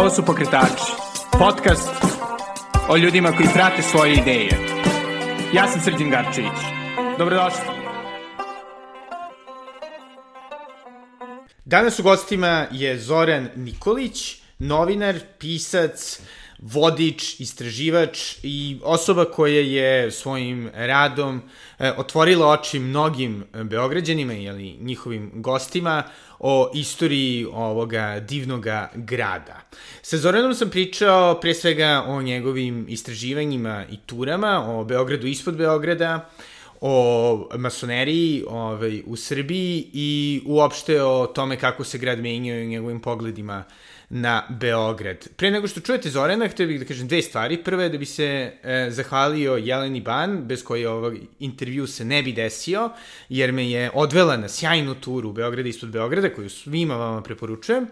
Ovo su Pokretači, podcast o ljudima koji prate svoje ideje. Ja sam Srđan Garčević. Dobrodošli. Danas u gostima je Zoran Nikolić, novinar, pisac, vodič, istraživač i osoba koja je svojim radom e, otvorila oči mnogim beograđanima ili njihovim gostima o istoriji ovoga divnoga grada. Sa Zoranom sam pričao pre svega o njegovim istraživanjima i turama, o Beogradu ispod Beograda, o masoneriji ovaj, u Srbiji i uopšte o tome kako se grad menjao i njegovim pogledima na Beograd. Pre nego što čujete Zorana, htio bih da kažem dve stvari. Prva je da bi se e, zahvalio Jeleni Ban, bez koje ovog intervju se ne bi desio, jer me je odvela na sjajnu turu u Beograda ispod Beograda, koju svima vama preporučujem. E,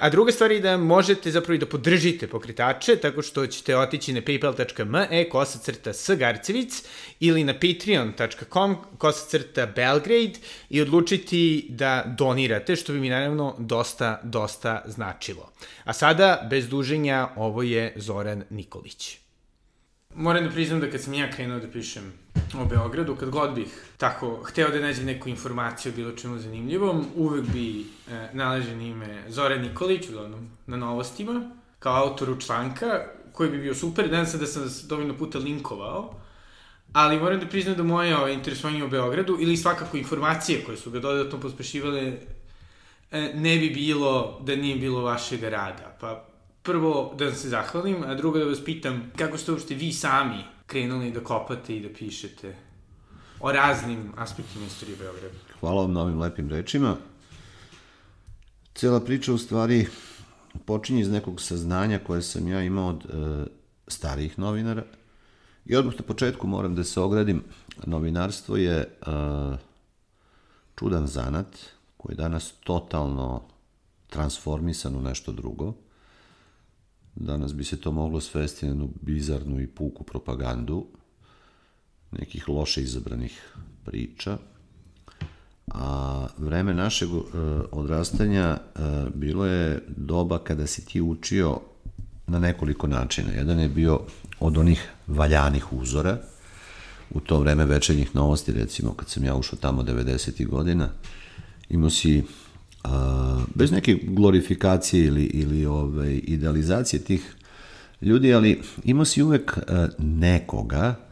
a druga stvar je da možete zapravo i da podržite pokretače, tako što ćete otići na paypal.me kosacrta s Garcevic ili na patreon.com kosacrta Belgrade i odlučiti da donirate, što bi mi naravno dosta, dosta značilo. A sada, bez duženja, ovo je Zoran Nikolić. Moram da priznam da kad sam ja krenuo da pišem o Beogradu, kad god bih tako hteo da nađem neku informaciju o bilo čemu zanimljivom, uvek bi e, nalažen ime Zoran Nikolić, uglavnom na novostima, kao autoru članka, koji bi bio super. Danas sam da sam dovoljno puta linkovao, ali moram da priznam da moje ove, interesovanje o Beogradu ili svakako informacije koje su ga dodatno pospešivale ne bi bilo da nije bilo vašeg rada. Pa prvo da vam se zahvalim, a drugo da vas pitam kako ste uopšte vi sami krenuli da kopate i da pišete o raznim aspektima istorije Beograda. Hvala vam na ovim lepim rečima. Cela priča u stvari počinje iz nekog saznanja koje sam ja imao od e, starijih novinara. I odmah na početku moram da se ogradim. Novinarstvo je e, čudan zanat, koji je danas totalno transformisan u nešto drugo. Danas bi se to moglo svesti na jednu bizarnu i puku propagandu nekih loše izabranih priča. A vreme našeg uh, odrastanja uh, bilo je doba kada si ti učio na nekoliko načina. Jedan je bio od onih valjanih uzora, u to vreme večernjih novosti, recimo kad sam ja ušao tamo 90. godina, imao si a, bez neke glorifikacije ili, ili ovaj, idealizacije tih ljudi, ali imao si uvek a, nekoga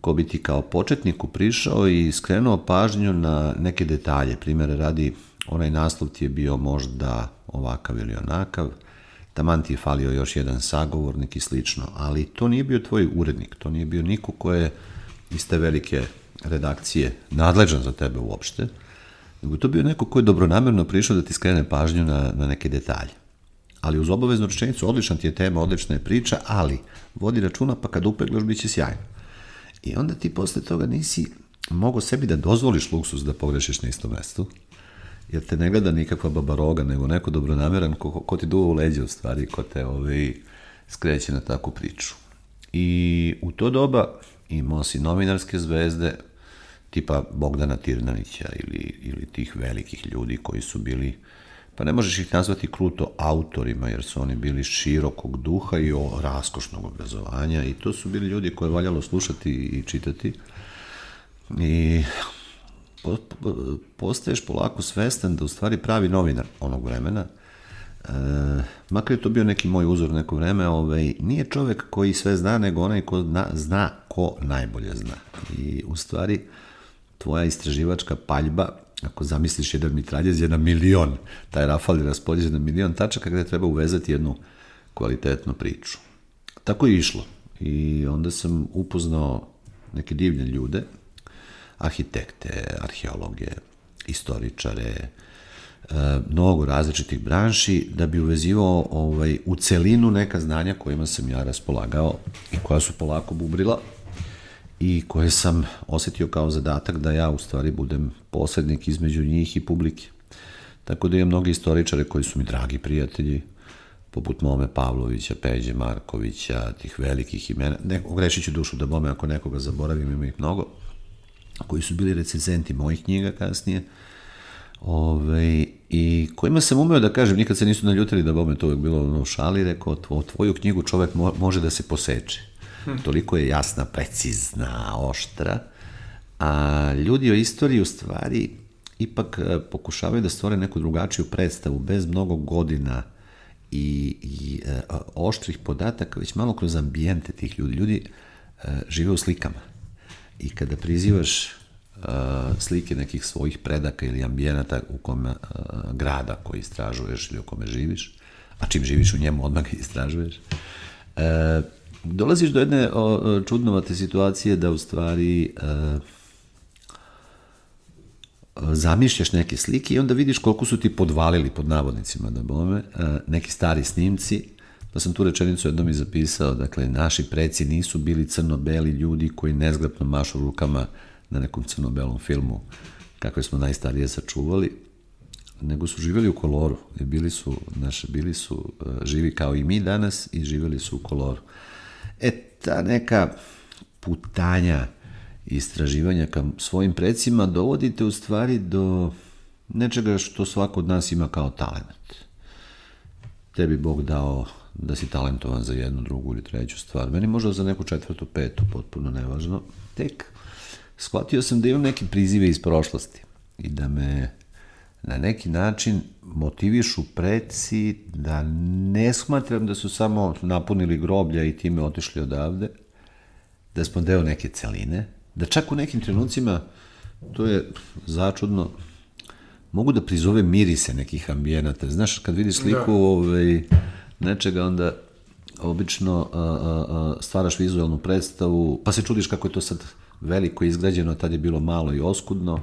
ko bi ti kao početniku prišao i skrenuo pažnju na neke detalje. Primere radi, onaj naslov ti je bio možda ovakav ili onakav, taman ti je falio još jedan sagovornik i slično, ali to nije bio tvoj urednik, to nije bio niko ko je iz te velike redakcije nadležan za tebe uopšte, nego to bio neko ko je dobronamerno prišao da ti skrene pažnju na, na neke detalje. Ali uz obaveznu rečenicu, odlična ti je tema, odlična je priča, ali vodi računa pa kad upeglaš bit će sjajno. I onda ti posle toga nisi mogo sebi da dozvoliš luksus da pogrešiš na istom mestu, jer te ne gleda nikakva babaroga, nego neko dobronameran ko, ko ti duva u leđe u stvari, ko te ovaj, skreće na takvu priču. I u to doba imao si novinarske zvezde, tipa Bogdana Tirnanića ili, ili tih velikih ljudi koji su bili, pa ne možeš ih nazvati kruto autorima, jer su oni bili širokog duha i o raskošnog obrazovanja i to su bili ljudi koje je valjalo slušati i čitati. I po, po, postaješ polako svestan da u stvari pravi novinar onog vremena, e, makar je to bio neki moj uzor neko vreme, ovaj, nije čovek koji sve zna, nego onaj ko zna, zna ko najbolje zna. I u stvari, tvoja istraživačka paljba, ako zamisliš jedan mitraljez je na milion, taj rafal je raspodjeđen na milion tačaka gde treba uvezati jednu kvalitetnu priču. Tako je išlo. I onda sam upoznao neke divne ljude, arhitekte, arheologe, istoričare, e, mnogo različitih branši da bi uvezivao ovaj, u celinu neka znanja kojima sam ja raspolagao i koja su polako bubrila i koje sam osetio kao zadatak da ja u stvari budem posrednik između njih i publike. Tako da imam mnogi istoričare koji su mi dragi prijatelji, poput Mome Pavlovića, Peđe Markovića, tih velikih imena. Ne, ogrešit ću dušu da bome ako nekoga zaboravim, ima ih mnogo, koji su bili recenzenti mojih knjiga kasnije. Ove, I kojima sam umeo da kažem, nikad se nisu naljutili da bome to uvek bilo ono, šali, rekao, tvo, tvoju knjigu čovek mo, može da se poseče. Toliko je jasna, precizna, oštra, a ljudi o istoriji u stvari ipak e, pokušavaju da stvore neku drugačiju predstavu bez mnogo godina i, i e, oštrih podataka, već malo kroz ambijente tih ljudi. Ljudi e, žive u slikama i kada prizivaš e, slike nekih svojih predaka ili ambijenata u kome e, grada koji istražuješ ili u kome živiš, a čim živiš u njemu odmah istražuješ, e, dolaziš do jedne o, čudnovate situacije da u stvari e, zamišljaš neke slike i onda vidiš koliko su ti podvalili pod navodnicima da bome, e, neki stari snimci, pa sam tu rečenicu jednom i zapisao, dakle, naši preci nisu bili crno-beli ljudi koji nezgrapno mašu rukama na nekom crno-belom filmu, kakve smo najstarije sačuvali, nego su živjeli u koloru bili su, naše, bili su uh, živi kao i mi danas i živjeli su u koloru. E, ta neka putanja istraživanja ka svojim precima dovodite u stvari do nečega što svako od nas ima kao talent. Tebi Bog dao da si talentovan za jednu, drugu ili treću stvar. Meni možda za neku četvrtu, petu, potpuno nevažno. Tek shvatio sam da imam neke prizive iz prošlosti i da me na neki način motivišu preci da ne smatram da su samo napunili groblja i time otišli odavde, da smo deo neke celine, da čak u nekim trenucima, to je začudno, mogu da prizove mirise nekih ambijenata. Znaš, kad vidiš sliku da. ovaj, nečega, onda obično a, a, a, stvaraš vizualnu predstavu, pa se čudiš kako je to sad veliko izgrađeno, tad je bilo malo i oskudno,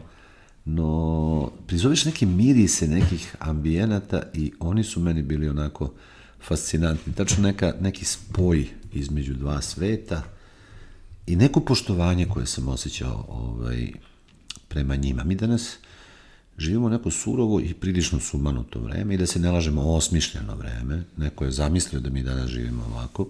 no prizoveš neke mirise nekih ambijenata i oni su meni bili onako fascinantni. Tačno neka, neki spoj između dva sveta, i neko poštovanje koje sam osjećao ovaj, prema njima. Mi danas živimo neko surovo i prilično sumanuto vreme i da se ne lažemo osmišljeno vreme. Neko je zamislio da mi danas živimo ovako.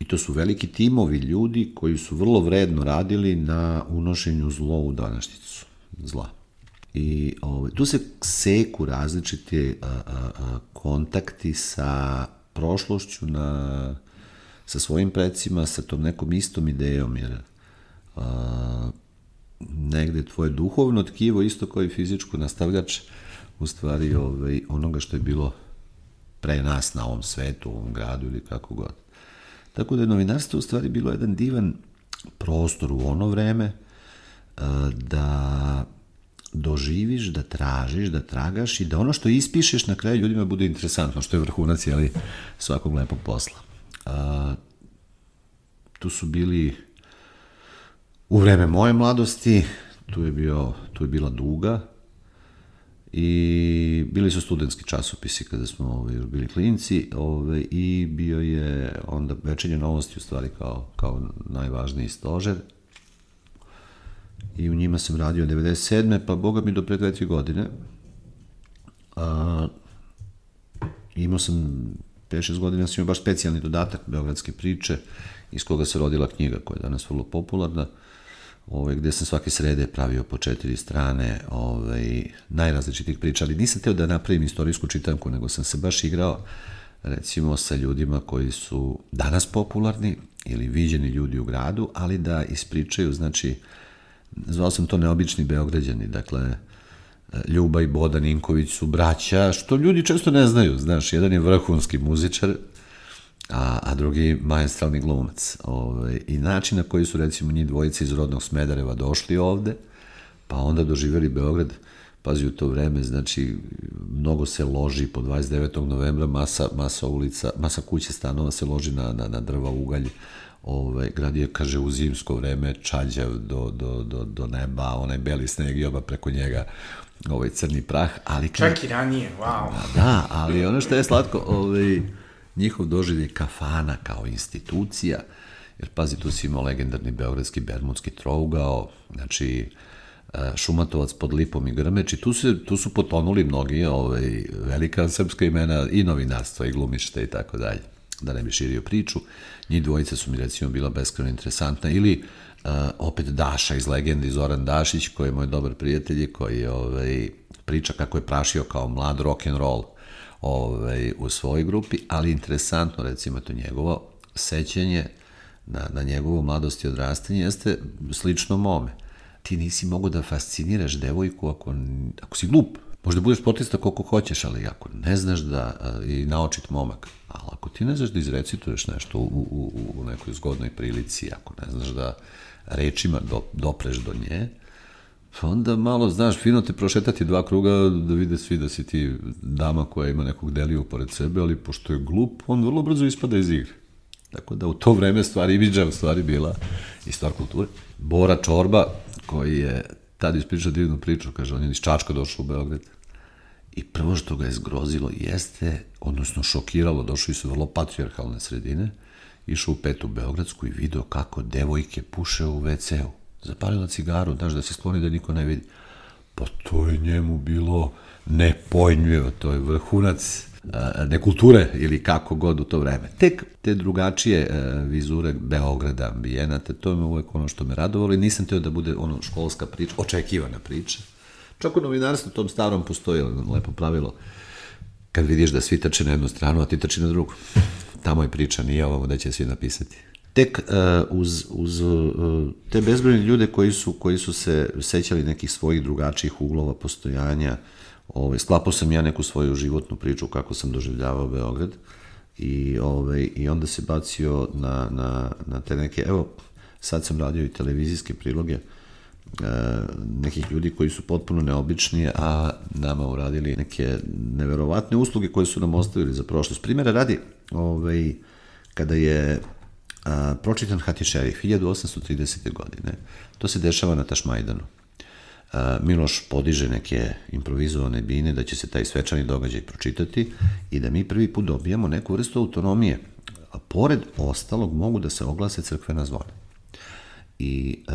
I to su veliki timovi ljudi koji su vrlo vredno radili na unošenju zlo u današnjicu. Zla. I ovaj, tu se seku različite a, a, a, kontakti sa prošlošću na sa svojim precima, sa tom nekom istom idejom, jer a, negde tvoje duhovno tkivo, isto kao i fizičko nastavljač, u stvari ovaj, onoga što je bilo pre nas na ovom svetu, u ovom gradu ili kako god. Tako da je novinarstvo u stvari bilo jedan divan prostor u ono vreme a, da doživiš, da tražiš, da tragaš i da ono što ispišeš na kraju ljudima bude interesantno, što je vrhunac jeli, svakog lepog posla. A, tu su bili u vreme moje mladosti, tu je, bio, tu je bila duga i bili su studentski časopisi kada smo ovaj, bili klinci ove, i bio je onda večernje novosti u stvari kao, kao najvažniji stožer i u njima sam radio 97. pa boga mi do pre dve, godine. A, imao sam 5-6 godina sam imao baš specijalni dodatak Beogradske priče, iz koga se rodila knjiga koja je danas vrlo popularna, ovaj, gde sam svake srede pravio po četiri strane ovaj, najrazličitih priča, ali nisam teo da napravim istorijsku čitanku, nego sam se baš igrao recimo sa ljudima koji su danas popularni ili viđeni ljudi u gradu, ali da ispričaju, znači, zvao sam to neobični beograđani, dakle, Ljuba i Bodan Inković su braća, što ljudi često ne znaju, znaš, jedan je vrhunski muzičar, a, a drugi majestralni glumac. Ove, ovaj, I način na koji su, recimo, njih dvojice iz rodnog Smedereva došli ovde, pa onda doživjeli Beograd, pazi u to vreme, znači, mnogo se loži po 29. novembra, masa, masa ulica, masa kuće stanova se loži na, na, na drva, ugalj, ovaj, grad je, kaže, u zimsko vreme čađav do, do, do, do neba, onaj beli sneg i oba preko njega ovaj crni prah, ali... Čak i ranije, wow. Da, ali ono što je slatko, ovaj, njihov doživljaj kafana kao institucija, jer pazi, tu si imao legendarni beogradski bermudski trougao, znači e, Šumatovac pod Lipom i Grmeč i tu, se, tu su potonuli mnogi ovaj, velika srpska imena i novinarstva i glumište i tako dalje, da ne bi širio priču. Njih dvojica su mi recimo bila beskreno interesantna ili opet Daša iz Legendi, Zoran Dašić, koji je moj dobar prijatelj koji ovaj, priča kako je prašio kao mlad rock and roll ovaj, u svojoj grupi, ali interesantno recimo to njegovo sećanje na, na njegovu mladost i odrastanje jeste slično mome. Ti nisi mogu da fasciniraš devojku ako, ako si glup. Možda budeš sportista koliko hoćeš, ali ako ne znaš da i naočit momak, ali ako ti ne znaš da izrecituješ nešto u, u, u nekoj zgodnoj prilici, ako ne znaš da rečima do, dopreš do nje, pa onda malo, znaš, fino te prošetati dva kruga da vide svi da si ti dama koja ima nekog deliju pored sebe, ali pošto je glup, on vrlo brzo ispada iz igre. Tako da u to vreme stvari imidža u stvari bila i stvar kulture. Bora Čorba, koji je tad ispričao divnu priču, kaže, on je iz Čačka došao u Beograd. I prvo što ga je zgrozilo jeste, odnosno šokiralo, došli su vrlo patriarhalne sredine, išao u petu Beogradsku i video kako devojke puše u WC-u. Zapalila cigaru, znaš, da se skloni da niko ne vidi. Pa to je njemu bilo nepojmljivo, to je vrhunac nekulture ili kako god u to vreme. Tek te drugačije vizure Beograda, ambijenata, to je uvek ono što me radovalo i nisam teo da bude ono školska priča, očekivana priča. Čak u novinarstvu tom starom postoji lepo pravilo kad vidiš da svi trče na jednu stranu, a ti trči na drugu. Tamo je priča, nije ovo da će svi napisati. Tek uh, uz, uz uh, te bezbrojne ljude koji su, koji su se sećali nekih svojih drugačijih uglova postojanja, ovaj, sklapao sam ja neku svoju životnu priču kako sam doživljavao Beograd i, ovaj, i onda se bacio na, na, na te neke, evo, sad sam radio i televizijske priloge, uh, nekih ljudi koji su potpuno neobični, a nama uradili neke neverovatne usluge koje su nam ostavili za prošlost. Primera radi, ovaj, kada je a, pročitan Hati Šerif 1830. godine, to se dešava na Tašmajdanu. A, Miloš podiže neke improvizovane bine da će se taj svečani događaj pročitati i da mi prvi put dobijamo neku vrstu autonomije. A pored ostalog mogu da se oglase crkvena zvona. I e,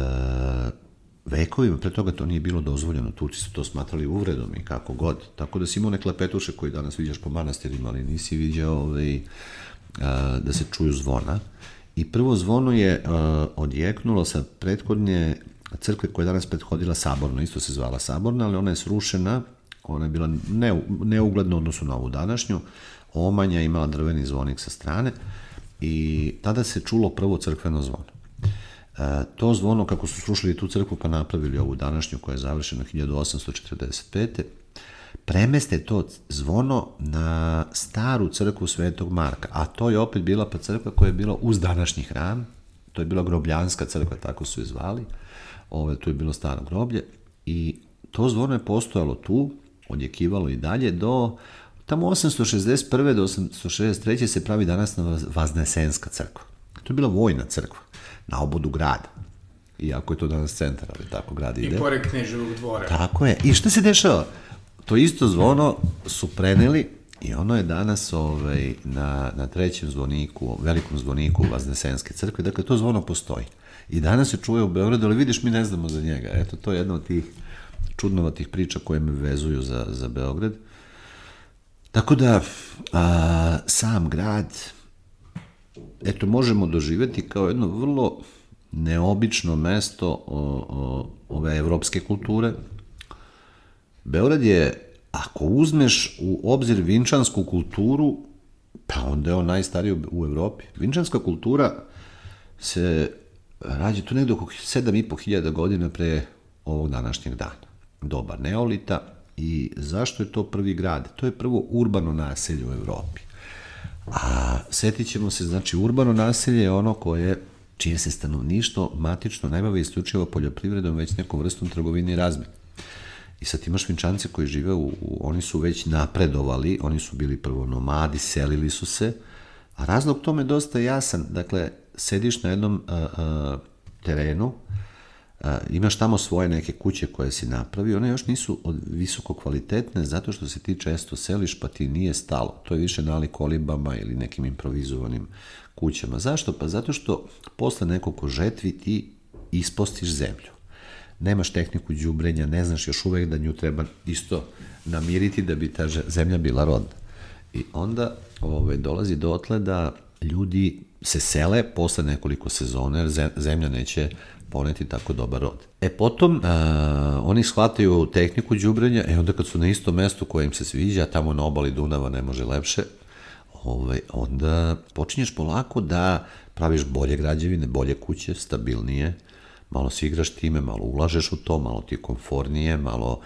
vekovima pre toga to nije bilo dozvoljeno, Turci su to smatrali uvredom i kako god. Tako da si imao neke lepetuše koji danas viđaš po manastirima, ali nisi viđao ovaj, a, da se čuju zvona. I prvo zvono je a, odjeknulo sa prethodnje crkve koja je danas prethodila Saborno, isto se zvala Saborna, ali ona je srušena, ona je bila ne, neugledna odnosu na ovu današnju, omanja imala drveni zvonik sa strane i tada se čulo prvo crkveno zvono. E, to zvono, kako su srušili tu crkvu pa napravili ovu današnju koja je završena 1845. Premeste to zvono na staru crkvu Svetog Marka, a to je opet bila pa crkva koja je bila uz današnji hram, to je bila grobljanska crkva, tako su je zvali, Ove, tu je bilo staro groblje i to zvono je postojalo tu, odjekivalo i dalje do tamo 861. do 863. se pravi danas na Vaznesenska crkva. To je bila vojna crkva na obodu grada. Iako je to danas centar, ali tako grad ide. I pored Kneževog dvora. Tako je. I šta se dešava? To isto zvono su preneli i ono je danas ovaj, na, na trećem zvoniku, velikom zvoniku Vaznesenske crkve. Dakle, to zvono postoji. I danas se čuje u Beogradu, ali vidiš, mi ne znamo za njega. Eto, to je jedna od tih čudnovatih priča koje me vezuju za, za Beograd. Tako da, a, sam grad, eto, možemo doživeti kao jedno vrlo neobično mesto o, o, ove evropske kulture. Beograd je, ako uzmeš u obzir vinčansku kulturu, pa onda je on najstariji u Evropi. Vinčanska kultura se rađe tu negde oko 7.500 godina pre ovog današnjeg dana. Doba neolita i zašto je to prvi grad? To je prvo urbano naselje u Evropi. A setit ćemo se, znači, urbano naselje je ono koje čije se stanovništvo matično ne bavi isključivo poljoprivredom, već nekom vrstom trgovine i razmene. I sad imaš vinčance koji žive, u, u, oni su već napredovali, oni su bili prvo nomadi, selili su se, a razlog tome je dosta jasan. Dakle, sediš na jednom a, a, terenu, a, imaš tamo svoje neke kuće koje si napravio, one još nisu od visoko kvalitetne zato što se ti često seliš pa ti nije stalo. To je više nalik kolibama ili nekim improvizovanim kućama. Zašto? Pa zato što posle nekog žetvi ti ispostiš zemlju. Nemaš tehniku đubrenja, ne znaš još uvek da nju treba isto namiriti da bi ta zemlja bila rodna. I onda ovaj, dolazi dotle da ljudi se sele posle nekoliko sezona, jer zemlja neće poneti tako dobar rod. E potom uh, oni shvataju tehniku đubrenja, e onda kad su na istom mestu koje im se sviđa, tamo na obali Dunava ne može lepše, ovaj, onda počinješ polako da praviš bolje građevine, bolje kuće, stabilnije, malo si igraš time, malo ulažeš u to, malo ti je komfornije, malo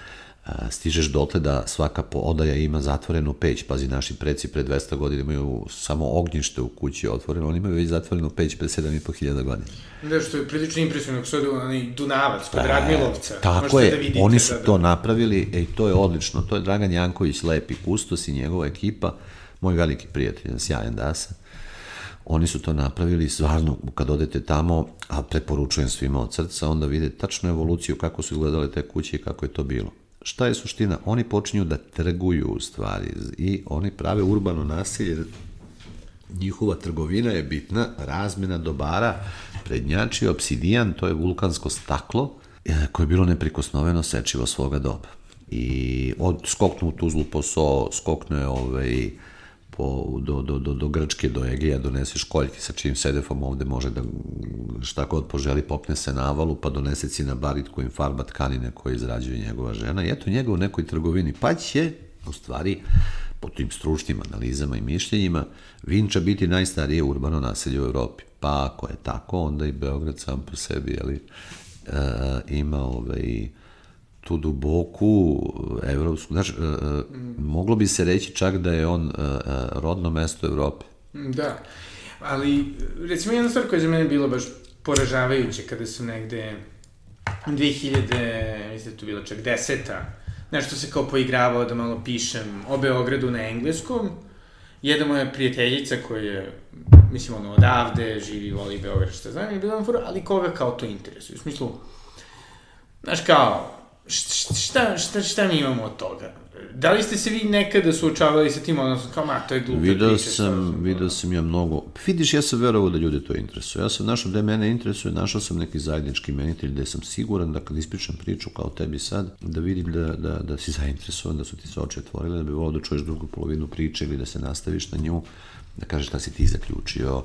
stižeš dotle da svaka odaja ima zatvorenu peć. Pazi, naši preci pre 200 godina imaju samo ognjište u kući otvoreno, oni imaju već zatvorenu peć pre 7500 godina. Da, što je prilično impresivno, kako su onaj Dunavac kod e, Radmilovca. Tako je, da vidite, oni su sada. to napravili, e, to je odlično. To je Dragan Janković, lepi kustos i njegova ekipa, moj veliki prijatelj, sjajan dasa. Oni su to napravili, stvarno, kad odete tamo, a preporučujem svima od srca, onda vidite tačnu evoluciju kako su izgledale te kuće i kako je to bilo šta je suština? Oni počinju da trguju u stvari i oni prave urbano nasilje, njihova trgovina je bitna, razmena dobara, prednjači obsidijan, to je vulkansko staklo, e, koje je bilo neprikosnoveno sečivo svoga doba. I od skoknu u Tuzlu po so, skokne ovaj, po, do, do, do, do Grčke, do Egeja, donese školjke sa čim sedefom ovde može da šta god poželi popne se na avalu, pa donese cinabarit kojim farba tkanine koje izrađuje njegova žena. I eto njega u nekoj trgovini, pa će, u stvari, po tim stručnim analizama i mišljenjima, Vinča biti najstarije urbano naselje u Evropi. Pa ako je tako, onda i Beograd sam po sebi, jeli, e, ima ovaj, tu duboku evropsku, znaš, mm. moglo bi se reći čak da je on rodno mesto Evrope. Da, ali recimo jedna stvar koja je za mene bilo baš poražavajuće kada sam negde 2000, mislim da tu bilo čak deseta, nešto se kao poigravao da malo pišem o Beogradu na engleskom. Jedna moja prijateljica koja je, mislim, ono, odavde, živi, voli Beograd, šta znam, je bila na ali koga kao to interesuje? U smislu, znaš kao, šta, šta, šta mi imamo od toga? Da li ste se vi nekada suočavali sa tim, odnosno kao, ma, to je glupo video priče, sam, video sam ja mnogo, vidiš, ja sam verovao da ljude to interesuje. Ja sam našao da mene interesuje, našao sam neki zajednički menitelj gde sam siguran da kad ispričam priču kao tebi sad, da vidim da, da, da si zainteresovan, da su ti se oči otvorile, da bi volao da čuješ drugu polovinu priče ili da se nastaviš na nju, da kažeš šta si ti zaključio.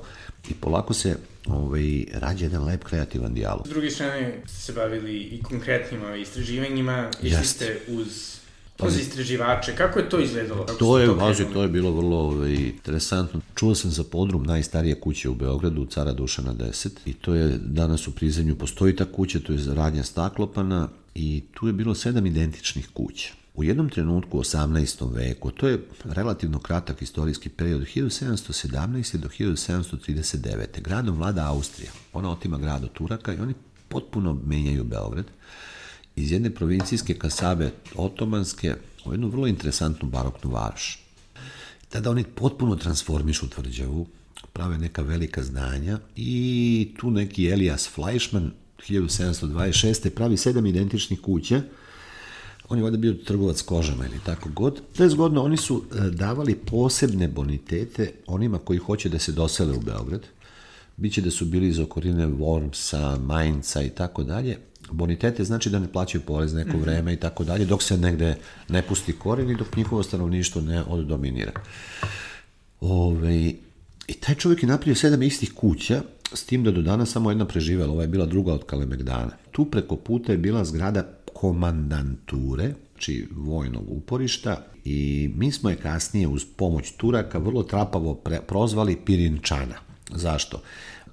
I polako se ovaj, rađa jedan lep kreativan dijalog. S druge strane, ste se bavili i konkretnim istraživanjima, išli ste uz uz istraživače. Kako je to izgledalo? Kako to je, to, važi, to je bilo vrlo ovaj, interesantno. Čuo sam za podrum najstarije kuće u Beogradu, Cara Dušana 10, i to je danas u prizemlju postoji ta kuća, to je radnja staklopana, i tu je bilo sedam identičnih kuća. U jednom trenutku u 18. veku, to je relativno kratak istorijski period, 1717. do 1739. gradom vlada Austrija. Ona otima grad od Turaka i oni potpuno menjaju Beograd iz jedne provincijske kasabe otomanske u jednu vrlo interesantnu baroknu varoš. Tada oni potpuno transformišu tvrđavu, prave neka velika znanja i tu neki Elias Fleischmann 1726. pravi sedam identičnih kuća on je ovdje bio trgovac kožama ili tako god. To je zgodno, oni su e, davali posebne bonitete onima koji hoće da se dosele u Beograd. Biće da su bili iz okorine Wormsa, Mainca i tako dalje. Bonitete znači da ne plaćaju porez neko mhm. vreme i tako dalje, dok se negde ne pusti koren i dok njihovo stanovništvo ne oddominira. Ove, I taj čovjek je napravio sedam istih kuća, s tim da do dana samo jedna preživela, ova je bila druga od Kalemegdana. Tu preko puta je bila zgrada komandanture, znači vojnog uporišta i mi smo je kasnije uz pomoć Turaka vrlo trapavo pre, prozvali Pirinčana. Zašto?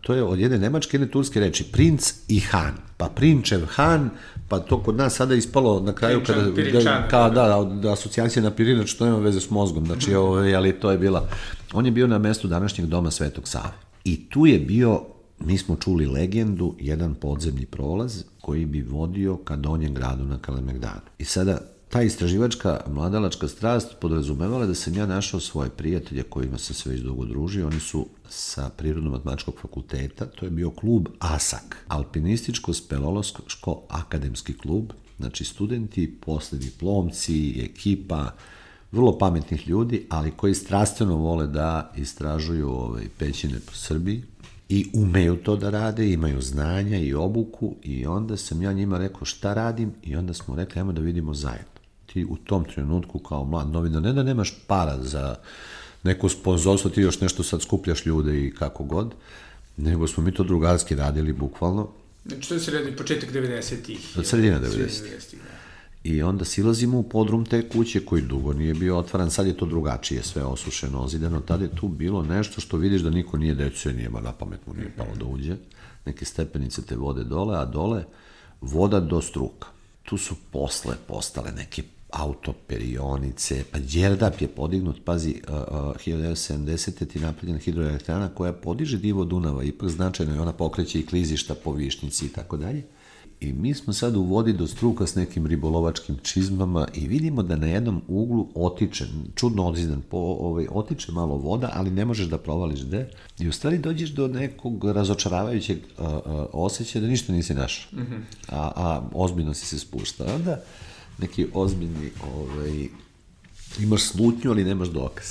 To je od jedne nemačke, jedne turske reči, princ i han. Pa prinčev han, pa to kod nas sada ispalo na kraju Pirinčan, kada, da, kao da, da, da asocijacija na pirinač, to nema veze s mozgom, znači, ovaj, ali to je bila, on je bio na mestu današnjeg doma Svetog Save. I tu je bio mi smo čuli legendu, jedan podzemni prolaz koji bi vodio ka donjem gradu na Kalemegdanu. I sada ta istraživačka mladalačka strast podrazumevala da sam ja našao svoje prijatelje kojima sam se već dugo družio. Oni su sa Prirodno-matemačkog fakulteta, to je bio klub ASAK, Alpinističko-spelološko-akademski klub, znači studenti, posle diplomci, ekipa, vrlo pametnih ljudi, ali koji strastveno vole da istražuju ovaj, pećine po Srbiji, i umeju to da rade, imaju znanja i obuku i onda sam ja njima rekao šta radim i onda smo rekli ajmo da vidimo zajedno. Ti u tom trenutku kao mlad novinar, ne da nemaš para za neko sponzorstvo, ti još nešto sad skupljaš ljude i kako god, nego smo mi to drugarski radili bukvalno. Znači to se radi početak 90-ih. Od sredina 90-ih. Da. I onda silazimo u podrum te kuće koji dugo nije bio otvaran, sad je to drugačije, sve osušeno, ozideno, tad je tu bilo nešto što vidiš da niko nije decu, nije na pamet mu nije palo da uđe, neke stepenice te vode dole, a dole voda do struka. Tu su posle postale neke autoperionice, pa Đerdap je podignut, pazi, uh, uh, 1970. ti napravljena hidroelektrana koja podiže divo Dunava, ipak značajno je ona pokreće i klizišta po višnici i tako dalje. I mi smo sad u vodi do struka s nekim ribolovačkim čizmama i vidimo da na jednom uglu otiče, čudno odzidan, po, ovaj, otiče malo voda, ali ne možeš da provališ gde. I u stvari dođeš do nekog razočaravajućeg uh, uh, osjećaja da ništa nisi našao. Mm -hmm. a, a ozbiljno si se spušta. Onda neki ozbiljni, ovaj, imaš slutnju, ali nemaš dokaz.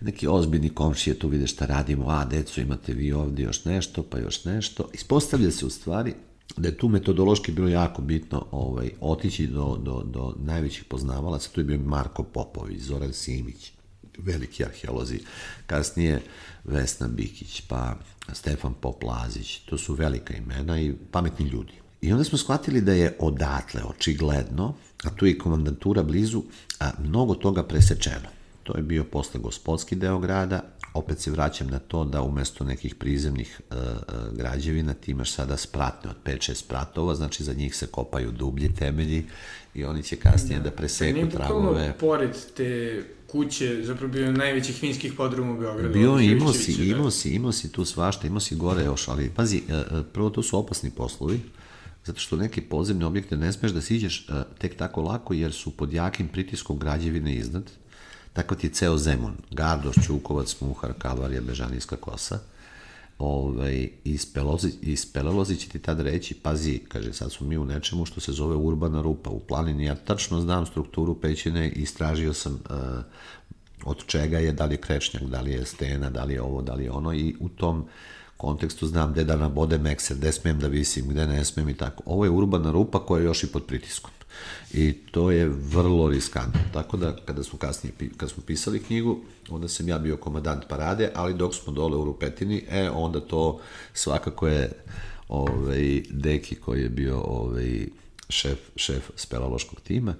Neki ozbiljni komšije tu vide šta radimo, a, deco, imate vi ovde još nešto, pa još nešto. Ispostavlja se u stvari da je tu metodološki bilo jako bitno ovaj, otići do, do, do najvećih poznavalaca, tu je bio Marko Popović, Zoran Simić, veliki arheolozi, kasnije Vesna Bikić, pa Stefan Poplazić, to su velika imena i pametni ljudi. I onda smo shvatili da je odatle, očigledno, a tu je i komandantura blizu, a mnogo toga presečeno. To je bio posle gospodski deo grada, opet se vraćam na to da umesto nekih prizemnih e, e, građevina ti imaš sada spratne od 5-6 spratova, znači za njih se kopaju dublji temelji i oni će kasnije da, da preseku pa tragove. pored te kuće, zapravo bio najvećih finskih podruma u Beogradu. Bio, imao si, da. imao si, imao si tu svašta, imao si gore još, ali pazi, e, e, prvo to su opasni poslovi, zato što neke podzemne objekte ne smeš da siđeš tek tako lako jer su pod jakim pritiskom građevine iznad. Tako ti je ceo Zemun, Gardoš, Čukovac, Muhar, Kalvarija, Bežanijska kosa. Ovaj, iz, Pelozi, iz Pelelozi će ti tad reći, pazi, kaže, sad smo mi u nečemu što se zove urbana rupa u planini. Ja tačno znam strukturu pećine istražio sam uh, od čega je, da li je krečnjak, da li je stena, da li je ovo, da li je ono i u tom kontekstu znam gde da nabodem ekser, gde smem da visim, gde ne smem i tako. Ovo je urbana rupa koja je još i pod pritiskom. I to je vrlo riskantno. Tako da, kada smo kasnije, kada smo pisali knjigu, onda sam ja bio komadant parade, ali dok smo dole u Rupetini, e, onda to svakako je ovaj, Deki koji je bio ovaj, šef, šef spelaloškog tima,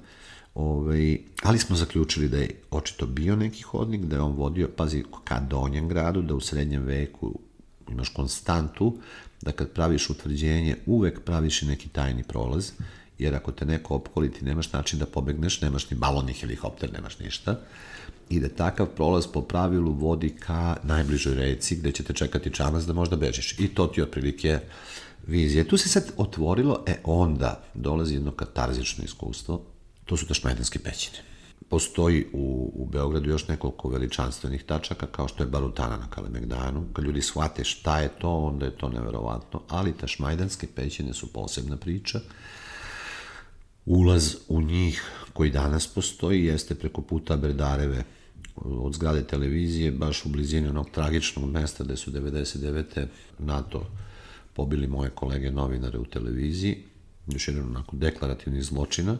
Ovaj, ali smo zaključili da je očito bio neki hodnik, da je on vodio, pazi, ka donjem gradu, da u srednjem veku imaš konstantu da kad praviš utvrđenje uvek praviš i neki tajni prolaz, jer ako te neko opkoli ti nemaš način da pobegneš, nemaš ni baloni helikopter, nemaš ništa, i da takav prolaz po pravilu vodi ka najbližoj reci gde će te čekati čamac da možda bežiš. I to ti je otprilike vizije. Tu se sad otvorilo, e onda dolazi jedno katarzično iskustvo, to su tašmajdanske pećine postoji u, u Beogradu još nekoliko veličanstvenih tačaka, kao što je Barutana na Kalemegdanu. Kad ljudi shvate šta je to, onda je to neverovatno. Ali tašmajdanske pećine su posebna priča. Ulaz u njih koji danas postoji jeste preko puta Berdareve od zgrade televizije, baš u blizini onog tragičnog mesta gde su 99. NATO pobili moje kolege novinare u televiziji, još jedan onako deklarativni zločina,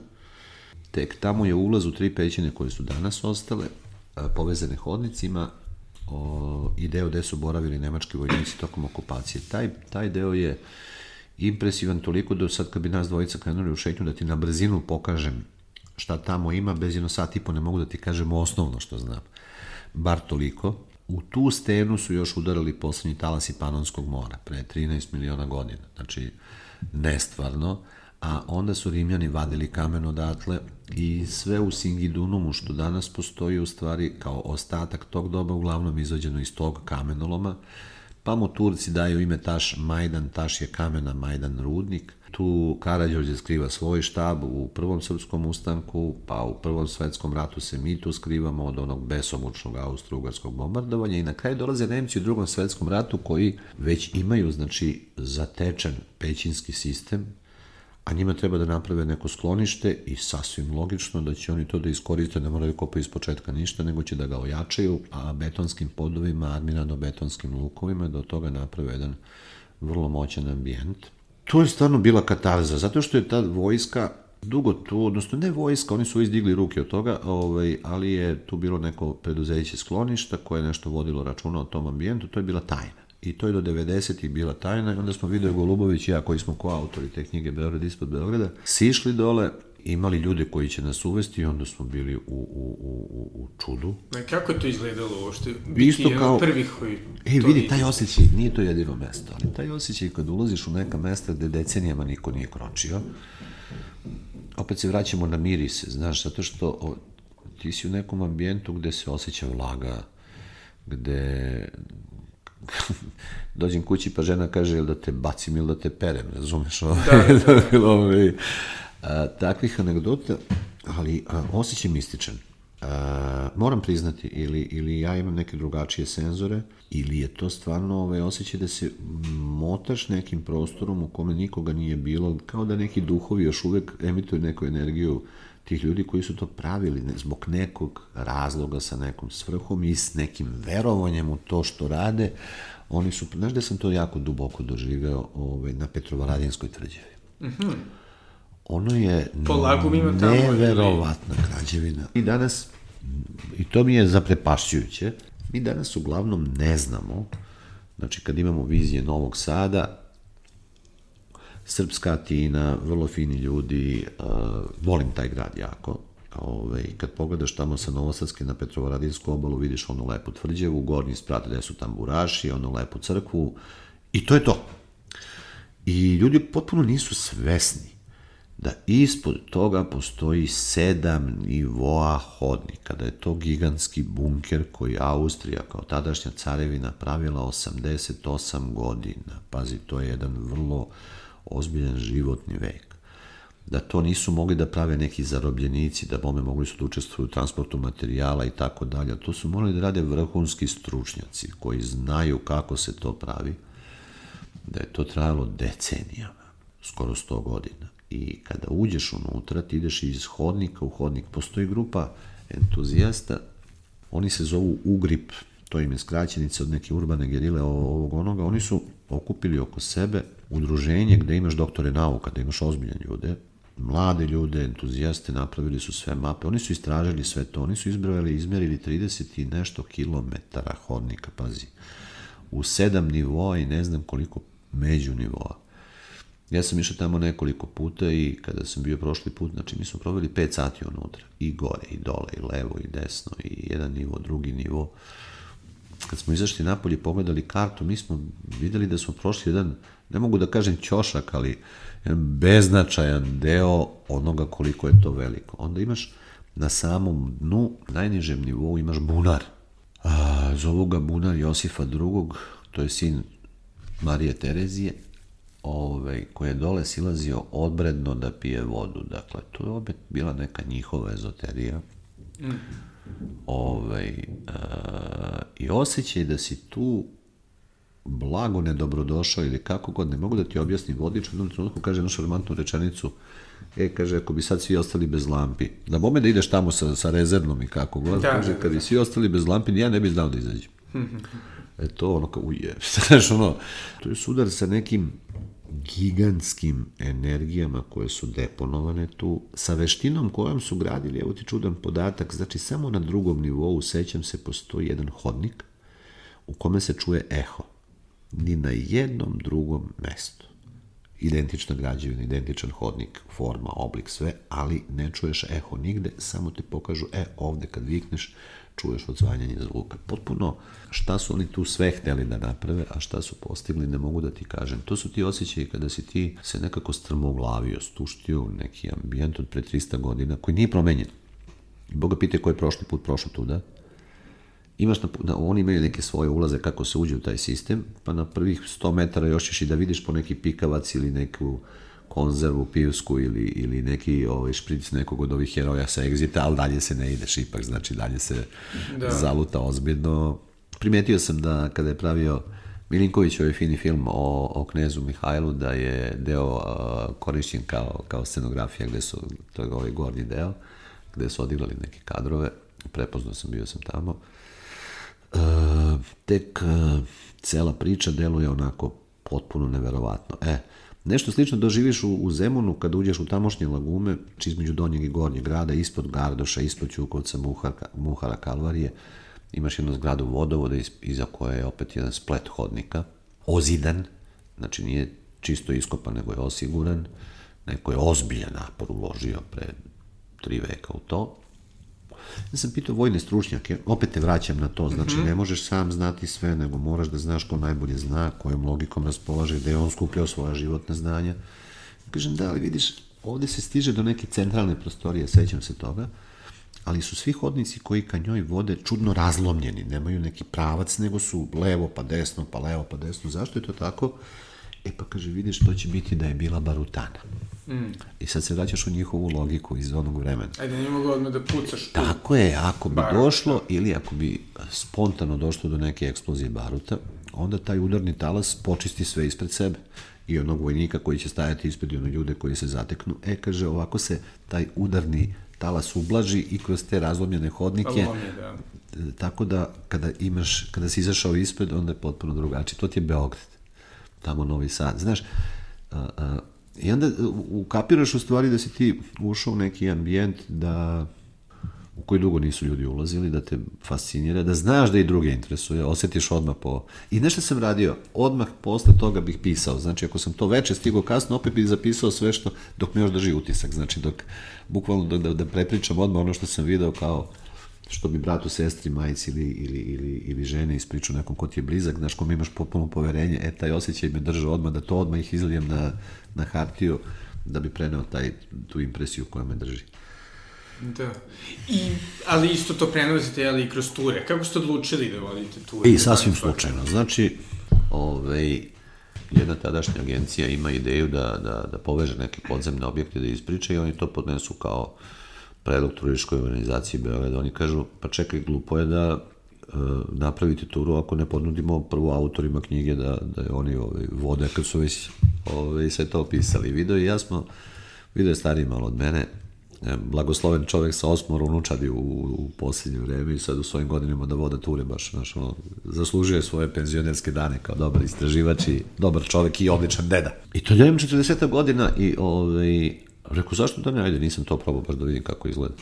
Tek tamo je ulaz u tri pećine koje su danas ostale, povezane hodnicima, o, i deo gde su boravili nemački vojnici tokom okupacije. Taj, taj deo je impresivan toliko da sad kad bi nas dvojica krenuli u šetnju da ti na brzinu pokažem šta tamo ima, bez jedno sat i po ne mogu da ti kažem osnovno što znam. Bar toliko. U tu stenu su još udarali poslednji talasi Panonskog mora, pre 13 miliona godina. Znači, nestvarno a onda su Rimljani vadili kamen odatle i sve u Singidunumu što danas postoji u stvari kao ostatak tog doba uglavnom izađeno iz tog kamenoloma, pa mu Turci daju ime Taš Majdan, Taš je kamena, Majdan rudnik. Tu Karadžorđe skriva svoj štab u prvom srpskom ustanku, pa u prvom svetskom ratu se mi tu skrivamo od onog besomučnog austro-ugarskog bombardovanja i na kraju dolaze Nemci u drugom svetskom ratu koji već imaju, znači, zatečen pećinski sistem, a njima treba da naprave neko sklonište i sasvim logično da će oni to da iskoriste, ne moraju kopaju iz početka ništa, nego će da ga ojačaju, a betonskim podovima, admirano-betonskim lukovima, da od toga naprave jedan vrlo moćan ambijent. To je stvarno bila katarza, zato što je ta vojska dugo tu, odnosno ne vojska, oni su izdigli ruke od toga, ovaj, ali je tu bilo neko preduzeće skloništa koje je nešto vodilo računa o tom ambijentu, to je bila tajna. I to je do 90. bila tajna i onda smo Video Golubović i ja koji smo koautori te knjige Beograd ispod Beograda, sišli dole, imali ljude koji će nas uvesti i onda smo bili u, u, u, u čudu. A kako je to izgledalo uopšte? Isto kao... prvih koji E, vidi, taj osjećaj, nije to jedino mesto, ali taj osjećaj kad ulaziš u neka mesta gde decenijama niko nije kročio, opet se vraćamo na mirise, znaš, zato što o, ti si u nekom ambijentu gde se osjeća vlaga, gde dođem kući pa žena kaže ili da te bacim ili da te perem, razumeš? Da, da, da. Ove, a, takvih anegdota, ali a, osjećaj mističan. A, moram priznati, ili, ili ja imam neke drugačije senzore, ili je to stvarno ovaj, osjećaj da se motaš nekim prostorom u kome nikoga nije bilo, kao da neki duhovi još uvek emituju neku energiju tih ljudi koji su to pravili zbog nekog razloga sa nekom svrhom i s nekim verovanjem u to što rade, oni su, znaš da sam to jako duboko doživeo ovaj, na Petrovaradinskoj tvrđevi. Mm -hmm. Ono je Polako tamo neverovatna ili... građevina. I danas, i to mi je zaprepašćujuće, mi danas uglavnom ne znamo, znači kad imamo vizije Novog Sada, srpska Atina, vrlo fini ljudi, uh, volim taj grad jako. Ove, ovaj, kad pogledaš tamo sa Novosadske na Petrovaradinsku obalu, vidiš onu lepu tvrđevu, gornji sprat gde su tamburaši, onu lepu crkvu, i to je to. I ljudi potpuno nisu svesni da ispod toga postoji sedam nivoa hodnika, da je to gigantski bunker koji Austrija kao tadašnja carevina pravila 88 godina. Pazi, to je jedan vrlo ozbiljan životni vek. Da to nisu mogli da prave neki zarobljenici, da bome mogli su da učestvuju u transportu materijala i tako dalje. To su morali da rade vrhunski stručnjaci koji znaju kako se to pravi, da je to trajalo decenijama, skoro 100 godina. I kada uđeš unutra, ti ideš iz hodnika u hodnik. Postoji grupa entuzijasta, oni se zovu UGRIP, to im je skraćenica od neke urbane gerile ovog onoga, oni su okupili oko sebe udruženje gde imaš doktore nauka, da imaš ozbiljne ljude, mlade ljude, entuzijaste, napravili su sve mape, oni su istražili sve to, oni su izbrojali, izmerili 30 i nešto kilometara hodnika, pazi, u sedam nivoa i ne znam koliko među nivoa. Ja sam išao tamo nekoliko puta i kada sam bio prošli put, znači mi smo proveli 5 sati unutra, i gore, i dole, i levo, i desno, i jedan nivo, drugi nivo. Kad smo izašli napolje i pogledali kartu, mi smo videli da smo prošli jedan ne mogu da kažem ćošak, ali jedan beznačajan deo onoga koliko je to veliko. Onda imaš na samom dnu, najnižem nivou imaš bunar. A, zovu ga bunar Josifa II, to je sin Marije Terezije, ovaj, koji je dole silazio odbredno da pije vodu. Dakle, to je opet bila neka njihova ezoterija. Mm. Ovaj, a, I osjećaj da si tu blago nedobrodošao ili kako god, ne mogu da ti objasnim vodič, u jednom trenutku kaže jednu šarmantnu rečenicu, e, kaže, ako bi sad svi ostali bez lampi, da bome da ideš tamo sa, sa rezervnom i kako god, da, kaže, da, kad bi svi ostali bez lampi, ja ne bi znao da izađem. e to, ono kao, uje, znaš, ono, to je sudar sa nekim gigantskim energijama koje su deponovane tu, sa veštinom kojom su gradili, evo ti čudan podatak, znači samo na drugom nivou, sećam se, postoji jedan hodnik u kome se čuje eho ni na jednom drugom mestu. Identična građevina, identičan hodnik, forma, oblik, sve, ali ne čuješ eho nigde, samo te pokažu, e, ovde kad vikneš, čuješ odzvanjanje zvuka. Potpuno šta su oni tu sve hteli da naprave, a šta su postigli, ne mogu da ti kažem. To su ti osjećaji kada si ti se nekako strmoglavio, stuštio neki ambijent od pre 300 godina koji nije promenjen. I Boga pite ko je prošli put prošao tuda, imaš na, na, oni imaju neke svoje ulaze kako se uđe u taj sistem, pa na prvih 100 metara još ćeš i da vidiš po neki pikavac ili neku konzervu pivsku ili, ili neki ovaj, špric nekog od ovih heroja sa egzita, ali dalje se ne ideš ipak, znači dalje se da. zaluta ozbiljno. Primetio sam da kada je pravio Milinković ovaj fini film o, o knezu Mihajlu, da je deo uh, korišćen kao, kao scenografija gde su, to je ovaj gornji deo, gde su odigrali neke kadrove, prepoznao sam, bio sam tamo. Uh, E, tek e, cela priča deluje onako potpuno neverovatno. E, Nešto slično doživiš u, u Zemunu kad uđeš u tamošnje lagume, či između donjeg i gornjeg grada, ispod Gardoša, ispod Ćukovca, Muhara, Muhara Kalvarije, imaš jednu zgradu vodovoda iz, iza koje je opet jedan splet hodnika, ozidan, znači nije čisto iskopan, nego je osiguran, neko je ozbiljan napor uložio pre tri veka u to. Ja sam pitao vojne stručnjake, opet te vraćam na to, znači mm -hmm. ne možeš sam znati sve, nego moraš da znaš ko najbolje zna, kojom logikom raspolaže, gde je on skupljao svoja životna znanja. Kažem, da, ali vidiš, ovde se stiže do neke centralne prostorije, sećam se toga, ali su svi hodnici koji ka njoj vode čudno razlomljeni, nemaju neki pravac, nego su levo pa desno, pa levo pa desno. Zašto je to tako? E pa kaže, vidiš, to će biti da je bila barutana. Mm. I sad se vraćaš u njihovu logiku iz onog vremena. Ajde, nije mogao odmah da pucaš. Tako je, ako bi baruta. došlo, ili ako bi spontano došlo do neke eksplozije baruta, onda taj udarni talas počisti sve ispred sebe i onog vojnika koji će stajati ispred i ono ljude koji se zateknu. E, kaže, ovako se taj udarni talas ublaži i kroz te razlomljene hodnike. Lomje, da. Tako da, kada imaš, kada si izašao ispred, onda je potpuno drugačije. To ti je Beograd. Tamo Novi Sad. Znaš, a, a, I onda ukapiraš u stvari da si ti ušao u neki ambijent da u koji dugo nisu ljudi ulazili, da te fascinira, da znaš da i druge interesuje, osetiš odmah po... I nešto sam radio, odmah posle toga bih pisao, znači ako sam to veče stigao kasno, opet bih zapisao sve što, dok me još drži utisak, znači dok, bukvalno da, da, da prepričam odmah ono što sam video kao što bi bratu, sestri, majici ili, ili, ili, ili žene ispričao nekom ko ti je blizak, znaš, kom imaš potpuno poverenje, e, taj osjećaj me drža odmah, da to odmah ih izlijem na, na hartiju, da bi preneo taj, tu impresiju koja me drži. Da. I, ali isto to prenosite, ali i kroz ture. Kako ste odlučili da vodite ture? I sasvim slučajno. Znači, ovaj, jedna tadašnja agencija ima ideju da, da, da poveže neke podzemne objekte da ispriča i oni to podnesu kao predlog turističkoj organizaciji Beograda. Oni kažu, pa čekaj, glupo je da e, napravite turu ako ne ponudimo prvo autorima knjige da, da je oni ovaj, vode kad su već ovaj, sve to opisali. Video i ja smo, video je stariji malo od mene, e, blagosloven čovek sa osmor unučadi u, u posljednje vreme i sad u svojim godinama da voda ture baš, znaš, ono, zaslužuje svoje penzionerske dane kao dobar istraživač i dobar čovek i odličan deda. I to je 40 godina i ovaj, Rekao, zašto da ne, ajde, nisam to probao baš da vidim kako izgleda.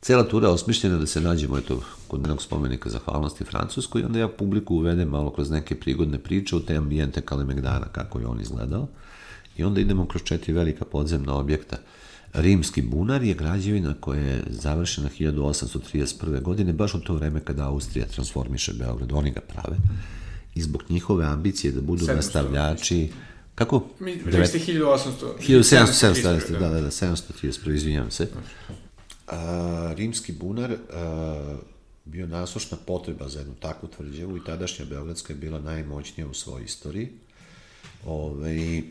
Cela tura je osmišljena da se nađemo eto, kod jednog spomenika zahvalnosti Francuskoj i onda ja publiku uvedem malo kroz neke prigodne priče u te ambijente Kalemegdana, kako je on izgledao. I onda idemo kroz četiri velika podzemna objekta. Rimski bunar je građevina koja je završena 1831. godine, baš u to vreme kada Austrija transformiše Beograd, oni ga prave. I zbog njihove ambicije da budu nastavljači, Kako? Mi, rekli ste 1800. 1700, 700, da, da, da, 731, izvinjam se. A, rimski bunar a, bio nasušna potreba za jednu takvu tvrđavu i tadašnja Beogradska je bila najmoćnija u svojoj istoriji. Ove,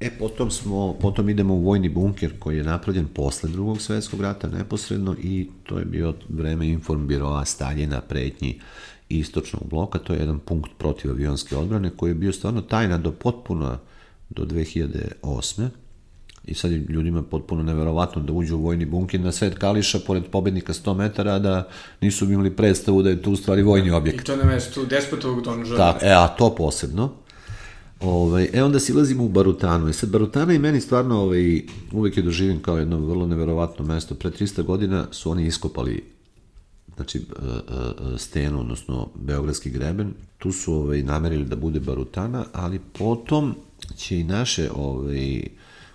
e, potom, smo, potom idemo u vojni bunker koji je napravljen posle drugog svetskog rata neposredno i to je bio vreme informbiroa Staljina, pretnji istočnog bloka, to je jedan punkt protiv avionske odbrane koji je bio stvarno tajna do potpuno do 2008. I sad je ljudima potpuno neverovatno da uđu u vojni bunker na sred Kališa pored pobednika 100 metara, da nisu imali predstavu da je to u stvari vojni objekt. I to na mestu despotovog donža. Tako, e, a to posebno. Ove, ovaj, e, onda silazimo u Barutanu. I sad, Barutana i meni stvarno ovaj, uvek je doživim kao jedno vrlo neverovatno mesto. Pre 300 godina su oni iskopali znači e, e, stenu, odnosno Beogradski greben, tu su ovaj, namerili da bude barutana, ali potom će i naše ovaj,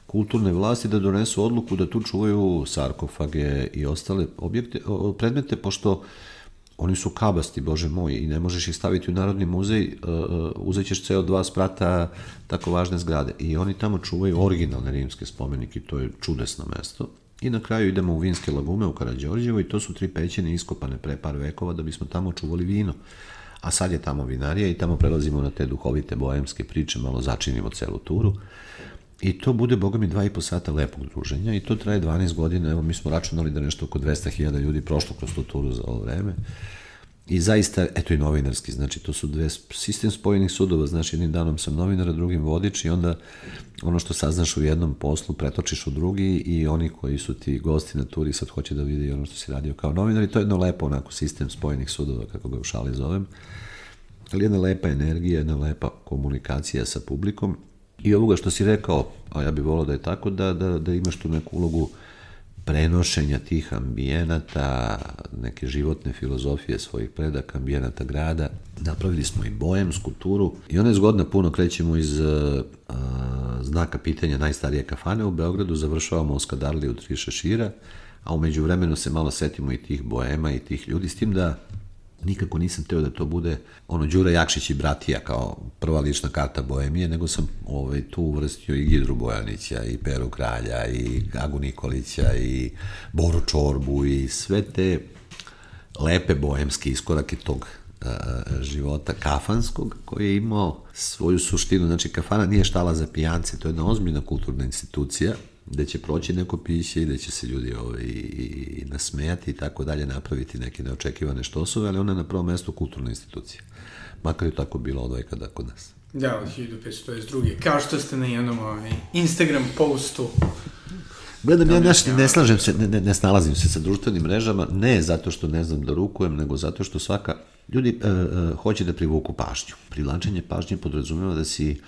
kulturne vlasti da donesu odluku da tu čuvaju sarkofage i ostale objekte, predmete, pošto oni su kabasti, bože moj, i ne možeš ih staviti u Narodni muzej, uh, uzet ćeš ceo dva sprata tako važne zgrade. I oni tamo čuvaju originalne rimske spomenike, to je čudesno mesto. I na kraju idemo u vinske lagume u Karadžorđevo i to su tri pećine iskopane pre par vekova da bismo tamo čuvali vino. A sad je tamo vinarija i tamo prelazimo na te duhovite boemske priče, malo začinimo celu turu. I to bude, boga mi, dva i po sata lepog druženja i to traje 12 godina, evo mi smo računali da nešto oko 200.000 ljudi prošlo kroz tu turu za ovo vreme. I zaista, eto i novinarski, znači to su dve sistem spojenih sudova, znači jednim danom sam novinar, drugim vodič i onda ono što saznaš u jednom poslu pretočiš u drugi i oni koji su ti gosti na turi sad hoće da vide i ono što si radio kao novinar i to je jedno lepo onako sistem spojenih sudova, kako ga u šali zovem. Ali jedna lepa energija, jedna lepa komunikacija sa publikom I ovoga što si rekao, a ja bih volao da je tako, da, da, da imaš tu neku ulogu prenošenja tih ambijenata, neke životne filozofije svojih predaka, ambijenata grada. Napravili smo i bojem, skulpturu i ona je zgodna puno, krećemo iz uh, znaka pitanja najstarije kafane u Beogradu, završavamo u Skadarli u Tri Šešira, a umeđu vremenu se malo setimo i tih boema i tih ljudi, s tim da nikako nisam teo da to bude ono Đura Jakšić i Bratija kao prva lična karta Boemije, nego sam ovaj, tu uvrstio i Gidru Bojanića, i Peru Kralja, i Gagu Nikolića, i Boru Čorbu, i sve te lepe boemske iskorake tog a, života kafanskog, koji je imao svoju suštinu. Znači, kafana nije štala za pijance, to je jedna ozbiljna kulturna institucija, gde će proći neko piće i gde će se ljudi ovaj, i nasmejati i tako dalje, napraviti neke neočekivane štosove, ali ona je na prvom mestu kulturna institucija. Makar je tako bilo od veka da kod nas. Da, od 1522. Kao što ste na jednom ovaj, Instagram postu Gledam, ja nešto ne slažem se, ne, ne, ne snalazim se sa društvenim mrežama, ne zato što ne znam da rukujem, nego zato što svaka, ljudi e, e, hoće da privuku pažnju. Privlačenje pažnje podrazumeva da si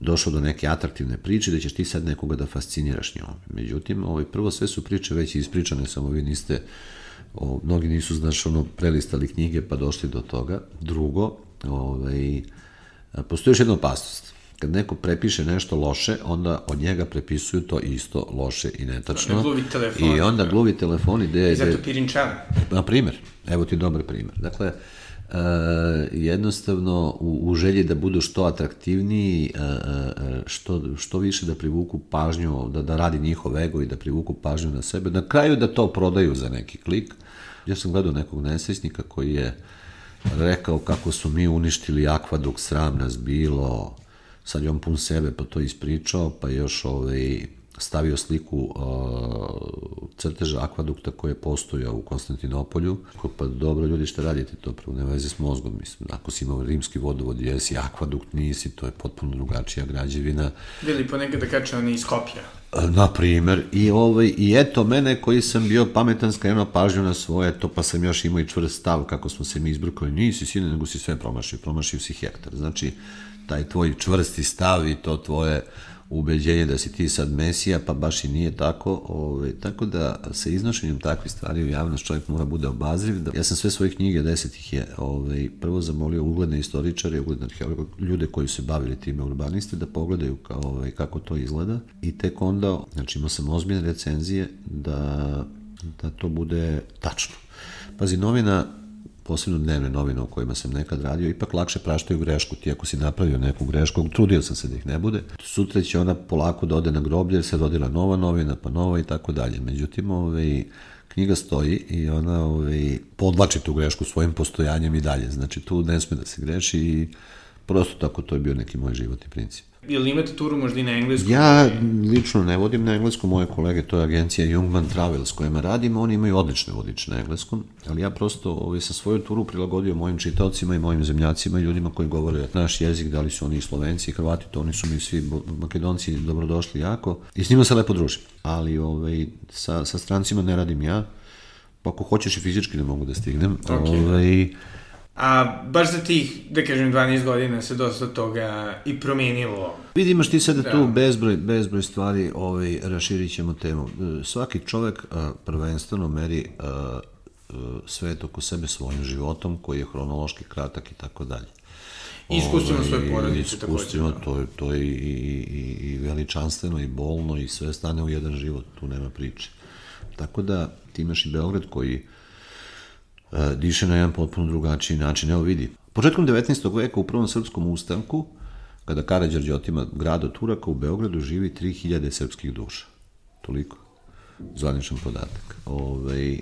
došao do neke atraktivne priče, da ćeš ti sad nekoga da fasciniraš njom. Međutim, ovaj, prvo sve su priče već ispričane, samo vi niste, o, mnogi nisu, znaš, ono, prelistali knjige pa došli do toga. Drugo, ovaj, postoji još jedna opasnost. Kad neko prepiše nešto loše, onda od njega prepisuju to isto loše i netačno. Gluvi telefoni. I onda gluvi telefoni gde... I zato pirinčane. Na primer, evo ti dobar primer. Dakle, uh, e, jednostavno u, u želji da budu što atraktivniji, e, e, što, što više da privuku pažnju, da, da radi njihov ego i da privuku pažnju na sebe, na kraju da to prodaju za neki klik. Ja sam gledao nekog nesrećnika koji je rekao kako su mi uništili akvaduk, sram nas bilo, sad je on pun sebe pa to ispričao, pa još ovaj, stavio sliku uh, crteža akvadukta koji je postojao u Konstantinopolju. Ko, pa dobro, ljudi, šta radite to? Prvo, ne veze s mozgom, mislim. Ako si imao rimski vodovod, jesi, akvadukt nisi, to je potpuno drugačija građevina. Bili ponekad da kače oni iz Skopja. Na primer, i, ovaj, i eto mene koji sam bio pametan skrenuo pažnju na svoje, to pa sam još imao i čvrst stav kako smo se mi izbrukali, nisi sine, nego si sve promašio, promašio si hektar. Znači, taj tvoj čvrsti stav i to tvoje ubeđenje da si ti sad mesija, pa baš i nije tako. Ove, ovaj, tako da sa iznošenjem takvih stvari u javnost čovjek mora bude obazriv. Da, ja sam sve svoje knjige, deset ih je, ove, ovaj, prvo zamolio ugledne istoričare, ugledne arheologe, ljude koji su bavili time urbaniste, da pogledaju kao, ove, ovaj, kako to izgleda. I tek onda, znači imao sam ozbiljne recenzije da, da to bude tačno. Pazi, novina posebno dnevne novine u kojima sam nekad radio, ipak lakše praštaju grešku. Ti ako si napravio neku grešku, trudio sam se da ih ne bude, sutra će ona polako da ode na groblje, jer se rodila nova novina, pa nova i tako dalje. Međutim, ovaj, knjiga stoji i ona ovaj, podlači tu grešku svojim postojanjem i dalje. Znači, tu ne sme da se greši i prosto tako to je bio neki moj životni princip. Jel imate turu možda i na engleskom? Ja lično ne vodim na engleskom, moje kolege, to je agencija Jungman Travel s kojima radim, oni imaju odlične vodiče na engleskom, ali ja prosto ovaj, sa svoju turu prilagodio mojim čitaocima i mojim zemljacima i ljudima koji govore naš jezik, da li su oni i slovenci i hrvati, to oni su mi svi makedonci dobrodošli jako i s njima se lepo družim, ali ovaj, sa, sa strancima ne radim ja, pa ako hoćeš i fizički ne mogu da stignem, okay. ovaj, A baš za tih, da kažem, 12 godina se dosta toga i promenilo. Vidi, imaš ti sada da. tu bezbroj, bezbroj stvari, ovaj, raširit ćemo temu. Svaki čovek a, prvenstveno meri a, svet oko sebe svojim životom, koji je hronološki kratak i tako dalje. Iskustveno svoje porodice Iskustveno, da. to, je, to je i, i, i veličanstveno i bolno i sve stane u jedan život, tu nema priče. Tako da ti imaš i Beograd koji E, diše na jedan potpuno drugačiji način. Evo vidi, početkom 19. veka u prvom srpskom ustanku, kada Karadžorđe otima grad od Turaka, u Beogradu živi 3000 srpskih duša. Toliko. Zvaničan podatak. Ove, ovaj,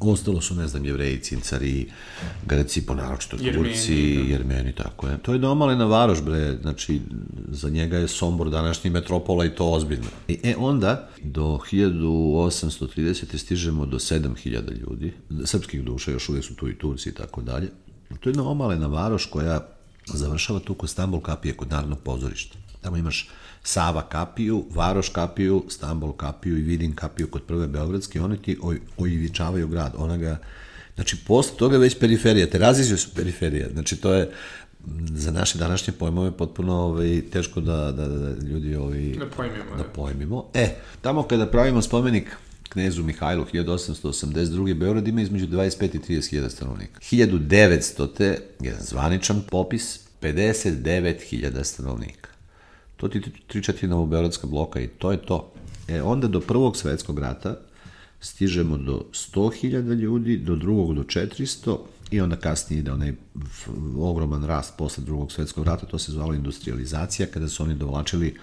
Ostalo su, ne znam, jevreji, cincari, greci, ponaročito Turci, da. jermeni, tako je. To je domalena varoš, bre, znači, za njega je Sombor današnji metropola i to ozbiljno. I, e, onda, do 1830. stižemo do 7000 ljudi, srpskih duša, još uvijek su tu i Turci i tako dalje. To je jedna omalena varoš koja završava tu kod Stambol kapije, kod Narodnog pozorišta. Tamo imaš Sava kapiju, Varoš kapiju, Stambol kapiju i Vidin kapiju kod prve Beogradske, oni ti oj, ojivičavaju grad, ona ga Znači, posle toga već periferija, Terazije su periferija, znači to je za naše današnje pojmove potpuno ovaj, teško da, da, da ljudi ovaj, Da pojmimo, da da. pojmimo. E, tamo kada pravimo spomenik knezu Mihajlu 1882. Beograd ima između 25 i 30 hiljada stanovnika. 1900. jedan zvaničan popis 59 hiljada stanovnika. To ti tri četvrtina Beogradska bloka i to je to. E, onda do prvog svetskog rata stižemo do 100.000 ljudi, do drugog do 400 i onda kasnije ide onaj ogroman rast posle drugog svetskog rata, to se zvalo industrializacija, kada su oni dovlačili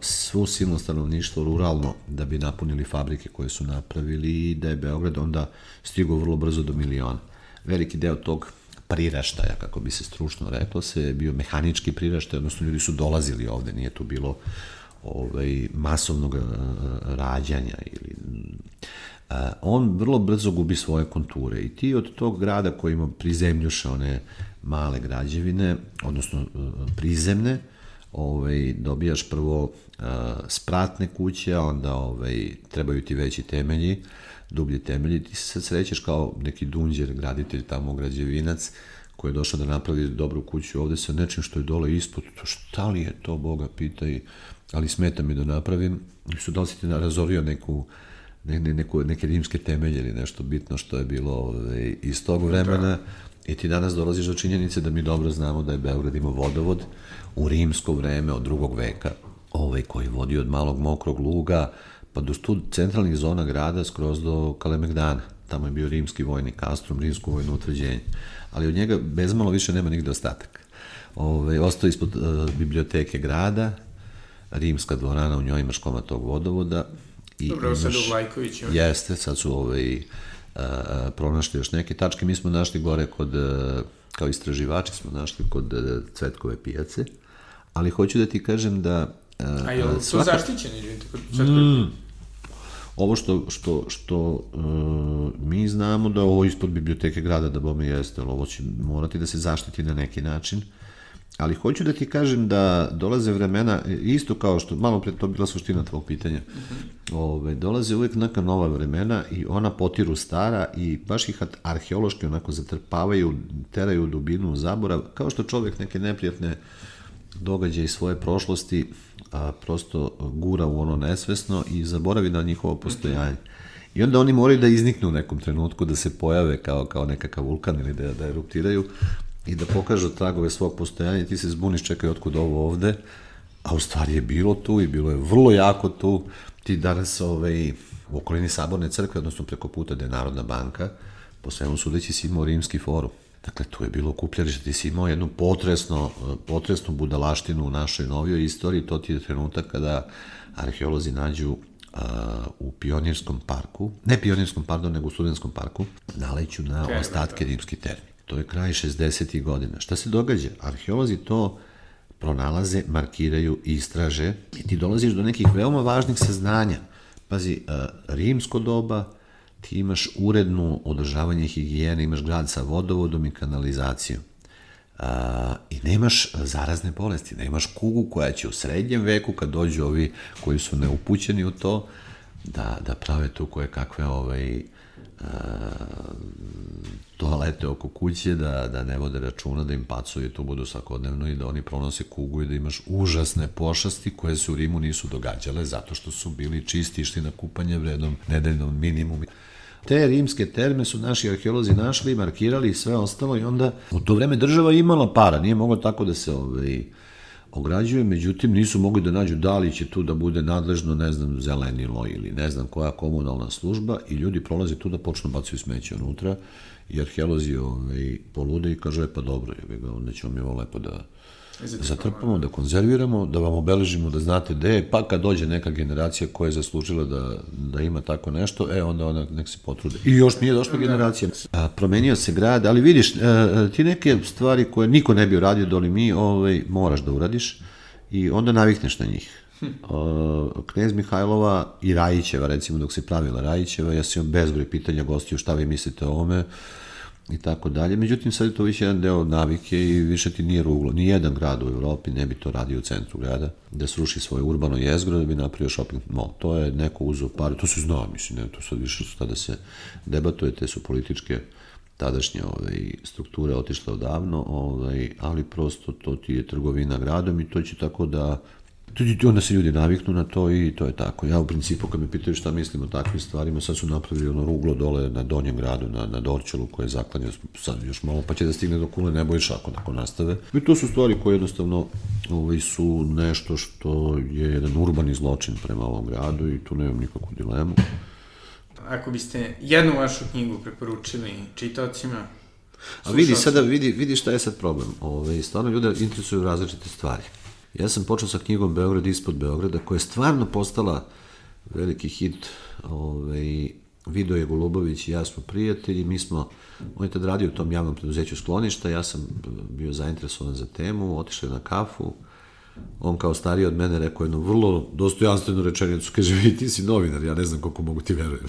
svu silno stanovništvo ruralno da bi napunili fabrike koje su napravili i da je Beograd onda stigao vrlo brzo do miliona. Veliki deo tog priraštaja, kako bi se stručno reklo, se bio mehanički priraštaj, odnosno ljudi su dolazili ovde, nije tu bilo ovaj, masovnog uh, rađanja ili Uh, on vrlo brzo gubi svoje konture i ti od tog grada koji ima prizemljuše one male građevine, odnosno uh, prizemne, ovaj, dobijaš prvo spratne kuće, onda ovaj, trebaju ti veći temelji, dublji temelji, ti se sad srećeš kao neki dunđer, graditelj tamo, građevinac, koji je došao da napravi dobru kuću ovde sa nečim što je dole ispod, to šta li je to, Boga pita i, ali smeta mi da napravim, i su da li si ti razorio neku, ne, ne, neku, neke rimske temelje ili nešto bitno što je bilo ovaj, iz tog vremena? Da. i ti danas dolaziš do činjenice da mi dobro znamo da je Beograd imao vodovod u rimsko vreme od drugog veka ovaj, koji vodi od malog mokrog luga pa do tu centralnih zona grada skroz do Kalemegdana tamo je bio rimski vojni kastrum, rimsko vojno utvrđenje ali od njega bezmalo više nema nigde ostatak ovaj, ostao ispod uh, biblioteke grada rimska dvorana, u njoj imaš koma tog vodovoda I Dobro, imaš, sad u Vlajković ima. Jeste, sad su ovaj, a, pronašli još neke tačke. Mi smo našli gore kod, a, kao istraživači smo našli kod a, Cvetkove pijace, ali hoću da ti kažem da... A, a je li svaka... izvinite, kod Cvetkove mm. Ovo što, što, što uh, mi znamo da ovo ispod biblioteke grada da bome jeste, ali ovo će morati da se zaštiti na neki način. Ali hoću da ti kažem da dolaze vremena, isto kao što, malo pre to bila suština tvog pitanja, uh -huh. ove, dolaze uvek neka nova vremena i ona potiru stara i baš ih arheološki onako zatrpavaju, teraju u dubinu zaborav, kao što čovek neke neprijatne događaje iz svoje prošlosti a, prosto gura u ono nesvesno i zaboravi na njihovo postojanje. I onda oni moraju da izniknu u nekom trenutku, da se pojave kao, kao nekakav vulkan ili da, da eruptiraju, i da pokažu tragove svog postojanja i ti se zbuniš, čekaj, otkud ovo ovde, a u stvari je bilo tu i bilo je vrlo jako tu. Ti danas ovaj, u okolini Saborne crkve, odnosno preko puta gde je Narodna banka, po svemu sudeći si imao rimski forum. Dakle, tu je bilo kupljarište, ti si imao jednu potresno, potresnu budalaštinu u našoj novijoj istoriji, to ti je trenutak kada arheolozi nađu a, u pionirskom parku, ne pionirskom, pardon, nego u studentskom parku, naleću na ostatke rimskih termi. To je kraj 60. godina. Šta se događa? Arheolozi to pronalaze, markiraju, istraže i ti dolaziš do nekih veoma važnih saznanja. Pazi, rimsko doba, ti imaš urednu održavanje higijene, imaš grad sa vodovodom i kanalizacijom. A, I nemaš zarazne bolesti, nemaš kugu koja će u srednjem veku, kad dođu ovi koji su neupućeni u to, da, da prave tu koje kakve ovaj, toalete oko kuće, da, da ne vode računa, da im pacuje tu budu svakodnevno i da oni pronose kugu i da imaš užasne pošasti koje se u Rimu nisu događale zato što su bili čisti, išli na kupanje vredom nedeljnom minimum. Te rimske terme su naši arheolozi našli, markirali i sve ostalo i onda u to vreme država imala para, nije moglo tako da se ovaj, ograđuje, međutim nisu mogli da nađu da li će tu da bude nadležno, ne znam, zelenilo ili ne znam koja komunalna služba i ljudi prolaze tu da počnu bacaju smeće unutra i arheolozi ovaj, polude i kaže, pa dobro, je onda ćemo mi ovo lepo da zatrpamo, da konzerviramo, da vam obeležimo da znate gde je, pa kad dođe neka generacija koja je zaslužila da, da ima tako nešto, e, onda ona nek se potrude. I još nije došla generacija. A, promenio se grad, ali vidiš, a, ti neke stvari koje niko ne bi uradio, doli mi, ovaj, moraš da uradiš i onda navikneš na njih. Uh, knez Mihajlova i Rajićeva, recimo dok se pravila Rajićeva, ja sam imao bezbroj pitanja gostiju šta vi mislite o ome i tako dalje. Međutim, sad je to više jedan deo navike i više ti nije ruglo. Nijedan grad u Evropi ne bi to radio u centru grada, da sruši svoje urbano jezgro da bi napravio shopping mall. To je neko uzo pare, to se zna, mislim, ne, to sad više što da se debatuje, te su političke tadašnja ovaj, struktura otišla odavno, ovaj, ali prosto to ti je trgovina gradom i to će tako da onda se ljudi naviknu na to i to je tako. Ja u principu kad me pitaju šta mislim o takvim stvarima, sad su napravili ono ruglo dole na Donjem gradu, na, na Dorčelu koje je zaklanio sad još malo, pa će da stigne do Kule Nebojša ako, ako nastave. I to su stvari koje jednostavno ovaj, su nešto što je jedan urbani zločin prema ovom gradu i tu nemam nikakvu dilemu. Ako biste jednu vašu knjigu preporučili čitaocima, A vidi, sada vidi, vidi šta je sad problem. Ove, ovaj, stvarno ljude interesuju različite stvari. Ja sam počeo sa knjigom Beograd ispod Beograda, koja je stvarno postala veliki hit. Ovaj, Vido je Golubović i ja smo prijatelji, mi smo, on je tad radio u tom javnom preduzeću skloništa, ja sam bio zainteresovan za temu, otišli na kafu, on kao stariji od mene rekao jednu vrlo dostojanstvenu rečenicu, kaže, vi ti si novinar, ja ne znam koliko mogu ti verujem.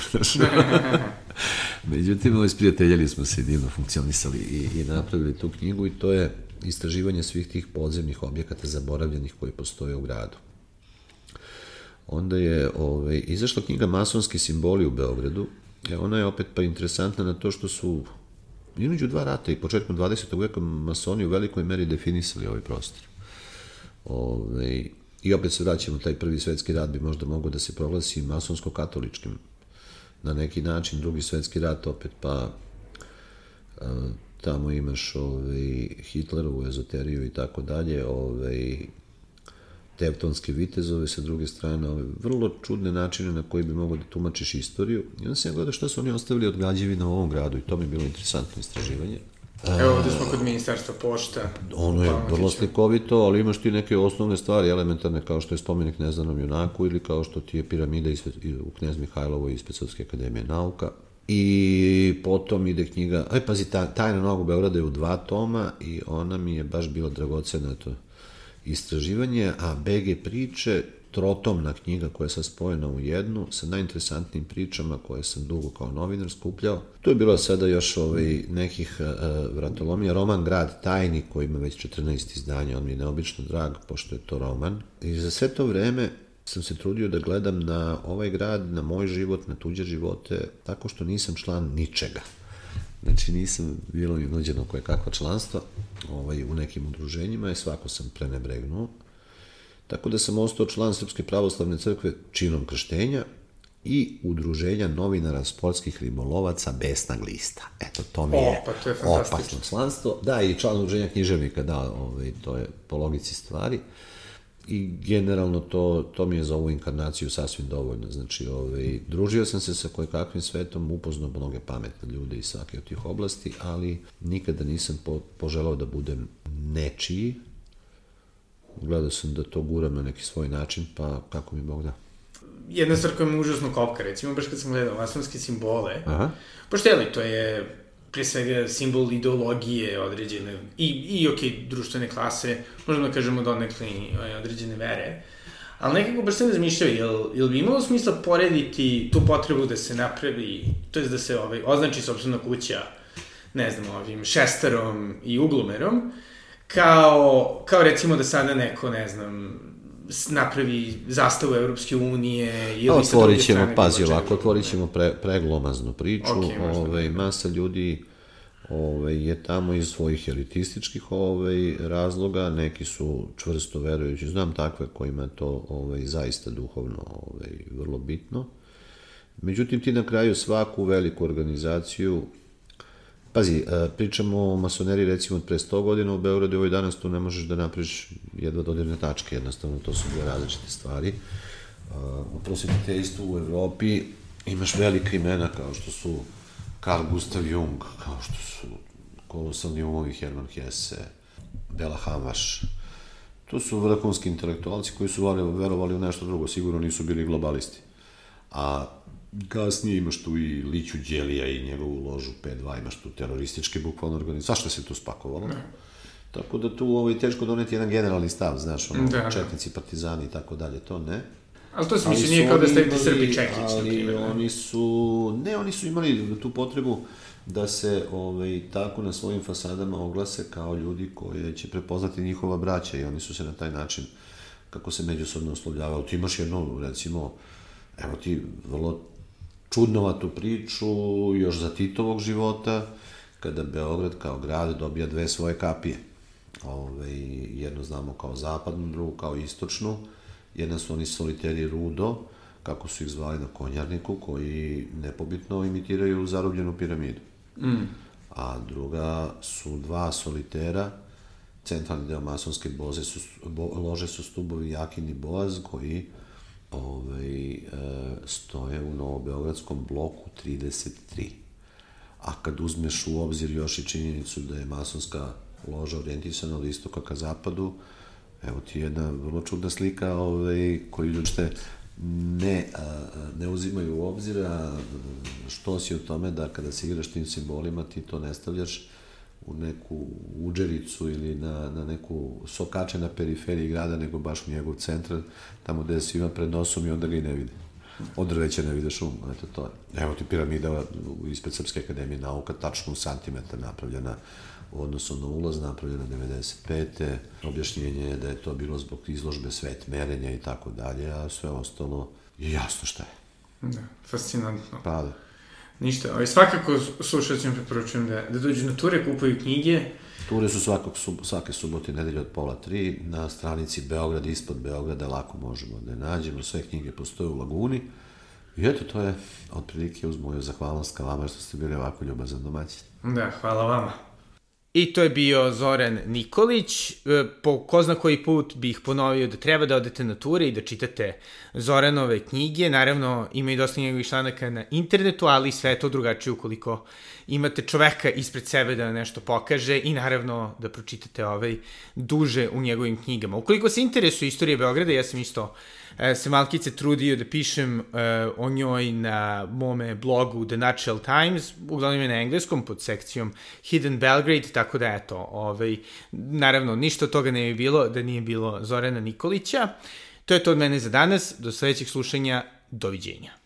Međutim, ovaj, sprijateljali smo se divno funkcionisali i, i napravili tu knjigu i to je istraživanje svih tih podzemnih objekata zaboravljenih koji postoje u gradu. Onda je ovaj, izašla knjiga Masonski simboli u Beogradu. E, ona je opet pa interesantna na to što su između dva rata i početkom 20. veka masoni u velikoj meri definisali ovaj prostor. Ove, ovaj, I opet se vraćamo, taj prvi svetski rat bi možda mogao da se proglasi masonsko-katoličkim na neki način, drugi svetski rat opet pa tamo imaš ovaj, Hitlerovu ezoteriju i tako dalje, ovaj, teptonske vitezove sa druge strane, ove vrlo čudne načine na koji bi mogo da tumačiš istoriju. I onda se ja gledao šta su oni ostavili od građevina u ovom gradu i to mi je bilo interesantno istraživanje. Evo ovde smo kod ministarstva pošta. Ono je vrlo slikovito, ali imaš ti neke osnovne stvari, elementarne, kao što je spomenik neznanom junaku ili kao što ti je piramida u Knjez Mihajlovoj iz Pecovske akademije nauka. I potom ide knjiga, aj pazi, Tajna nogu Beograda je u dva toma i ona mi je baš bila dragocena to istraživanje, a BG priče, trotomna knjiga koja je sad spojena u jednu, sa najinteresantnijim pričama koje sam dugo kao novinar skupljao. Tu je bilo sada još ovaj, nekih uh, vratolomija, roman Grad tajni koji ima već 14 izdanja, on mi je neobično drag, pošto je to roman. I za sve to vreme sam se trudio da gledam na ovaj grad, na moj život, na tuđe živote, tako što nisam član ničega. Znači nisam bilo mi nuđeno koje kakva članstva ovaj, u nekim udruženjima i svako sam prenebregnuo. Tako da sam ostao član Srpske pravoslavne crkve činom krštenja i udruženja novinara sportskih ribolovaca Besna glista. Eto, to mi je, o, pa to je opasno članstvo. Da, i član udruženja književnika, da, ovaj, to je po logici stvari. Uh, i generalno to, to mi je za ovu inkarnaciju sasvim dovoljno. Znači, ovaj, družio sam se sa kakvim svetom, upoznao mnoge pametne ljude iz svake od tih oblasti, ali nikada nisam po, poželao da budem nečiji. Gledao sam da to guram na neki svoj način, pa kako mi Bog da. Jedna stvar koja mi užasno kopka, recimo, baš kad sam gledao masonske simbole, Aha. pošto je to je pre svega simbol ideologije određene i, i ok, društvene klase, možemo da kažemo donekle i ovaj, određene vere. Ali nekako baš sam razmišljao, jel, jel bi imalo smisla porediti tu potrebu da se napravi, to je da se ovaj, označi sobstvena kuća, ne znam, ovim šestarom i uglomerom, kao, kao recimo da sada neko, ne znam, napravi zastavu Evropske unije ili otvorit ćemo, pazi ovako, otvorit ćemo pre, preglomaznu priču, okay, ovaj, masa ljudi ovaj, je tamo iz svojih elitističkih ovaj, razloga, neki su čvrsto verujući, znam takve kojima je to ovaj, zaista duhovno ovaj, vrlo bitno. Međutim, ti na kraju svaku veliku organizaciju Pazi, e, pričamo o masoneri recimo od pre 100 godina u Beogradu i ovoj danas tu ne možeš da napriš jedva dodirne tačke, jednostavno to su dve različite stvari. E, u prosvetiteljstvu u Evropi imaš velike imena kao što su Carl Gustav Jung, kao što su kolosalni umovi Hermann Hesse, Bela Hamaš. To su vrhunski intelektualci koji su verovali u nešto drugo, sigurno nisu bili globalisti. A Kasnije imaš tu i Liću Đelija i njegovu ložu P2, imaš tu terorističke bukvalno organizacije. Zašto se tu spakovalo? Ne. Tako da tu ovaj, teško doneti jedan generalni stav, znaš, ono, da, da. četnici, partizani i tako dalje, to ne. Ali to se misli nije kao da stavite Srbi Čekić, ali na primjer. oni su, ne, oni su imali tu potrebu da se ovaj, tako na svojim fasadama oglase kao ljudi koje će prepoznati njihova braća i oni su se na taj način, kako se međusobno oslovljavali. Ti imaš jedno, recimo, evo ti vrlo čudnovatu priču još za Titovog života, kada Beograd kao grad dobija dve svoje kapije. Ove, jednu znamo kao zapadnu, drugu kao istočnu. Jedna su oni soliteri Rudo, kako su ih zvali na konjarniku, koji nepobitno imitiraju zarobljenu piramidu. Mm. A druga su dva solitera, centralni deo masonske boze su, bo, lože su stubovi Jakin i Boaz, koji ovaj, e, stoje u Novobeogradskom bloku 33. A kad uzmeš u obzir još i činjenicu da je masonska loža orijentisana od istoka ka zapadu, evo ti jedna vrlo čudna slika ovaj, koju uopšte ne, a, ne uzimaju u obzir, a što si o tome da kada se igraš tim simbolima ti to ne stavljaš u neku uđericu ili na, na neku sokače na periferiji grada, nego baš u njegov centar, tamo gde se ima pred nosom i onda ga i ne vide. Od drveća ne vide šum, eto to je. Evo ti piramida ispred Srpske akademije nauka, tačno u santimetar napravljena u odnosu na ulaz, napravljena 95. Objašnjenje je da je to bilo zbog izložbe svet merenja i tako dalje, a sve ostalo je jasno šta je. Da, fascinantno. Pa da. Ništa, ali svakako slušacima preporučujem da, da dođu na ture, kupuju knjige. Ture su svakog, svake subote i nedelje od pola tri. Na stranici Beograd, ispod Beograda, lako možemo da je nađemo. Sve knjige postoje u Laguni. I eto, to je otprilike uz moju zahvalnost ka vama što ste bili ovako ljubazan domaćin. Da, hvala vama. I to je bio Zoran Nikolić. E, po ko zna koji put bih ponovio da treba da odete na ture i da čitate Zoranove knjige. Naravno, ima i dosta njegovih članaka na internetu, ali sve je to drugačije ukoliko imate čoveka ispred sebe da nešto pokaže i naravno da pročitate ovaj duže u njegovim knjigama. Ukoliko se interesuje istorije Beograda, ja sam isto e, se malkice trudio da pišem e, o njoj na mome blogu The Natural Times, uglavnom je na engleskom pod sekcijom Hidden Belgrade, tako da eto, ovaj, naravno, ništa od toga ne bi bilo da nije bilo Zorana Nikolića. To je to od mene za danas, do sledećeg slušanja, doviđenja.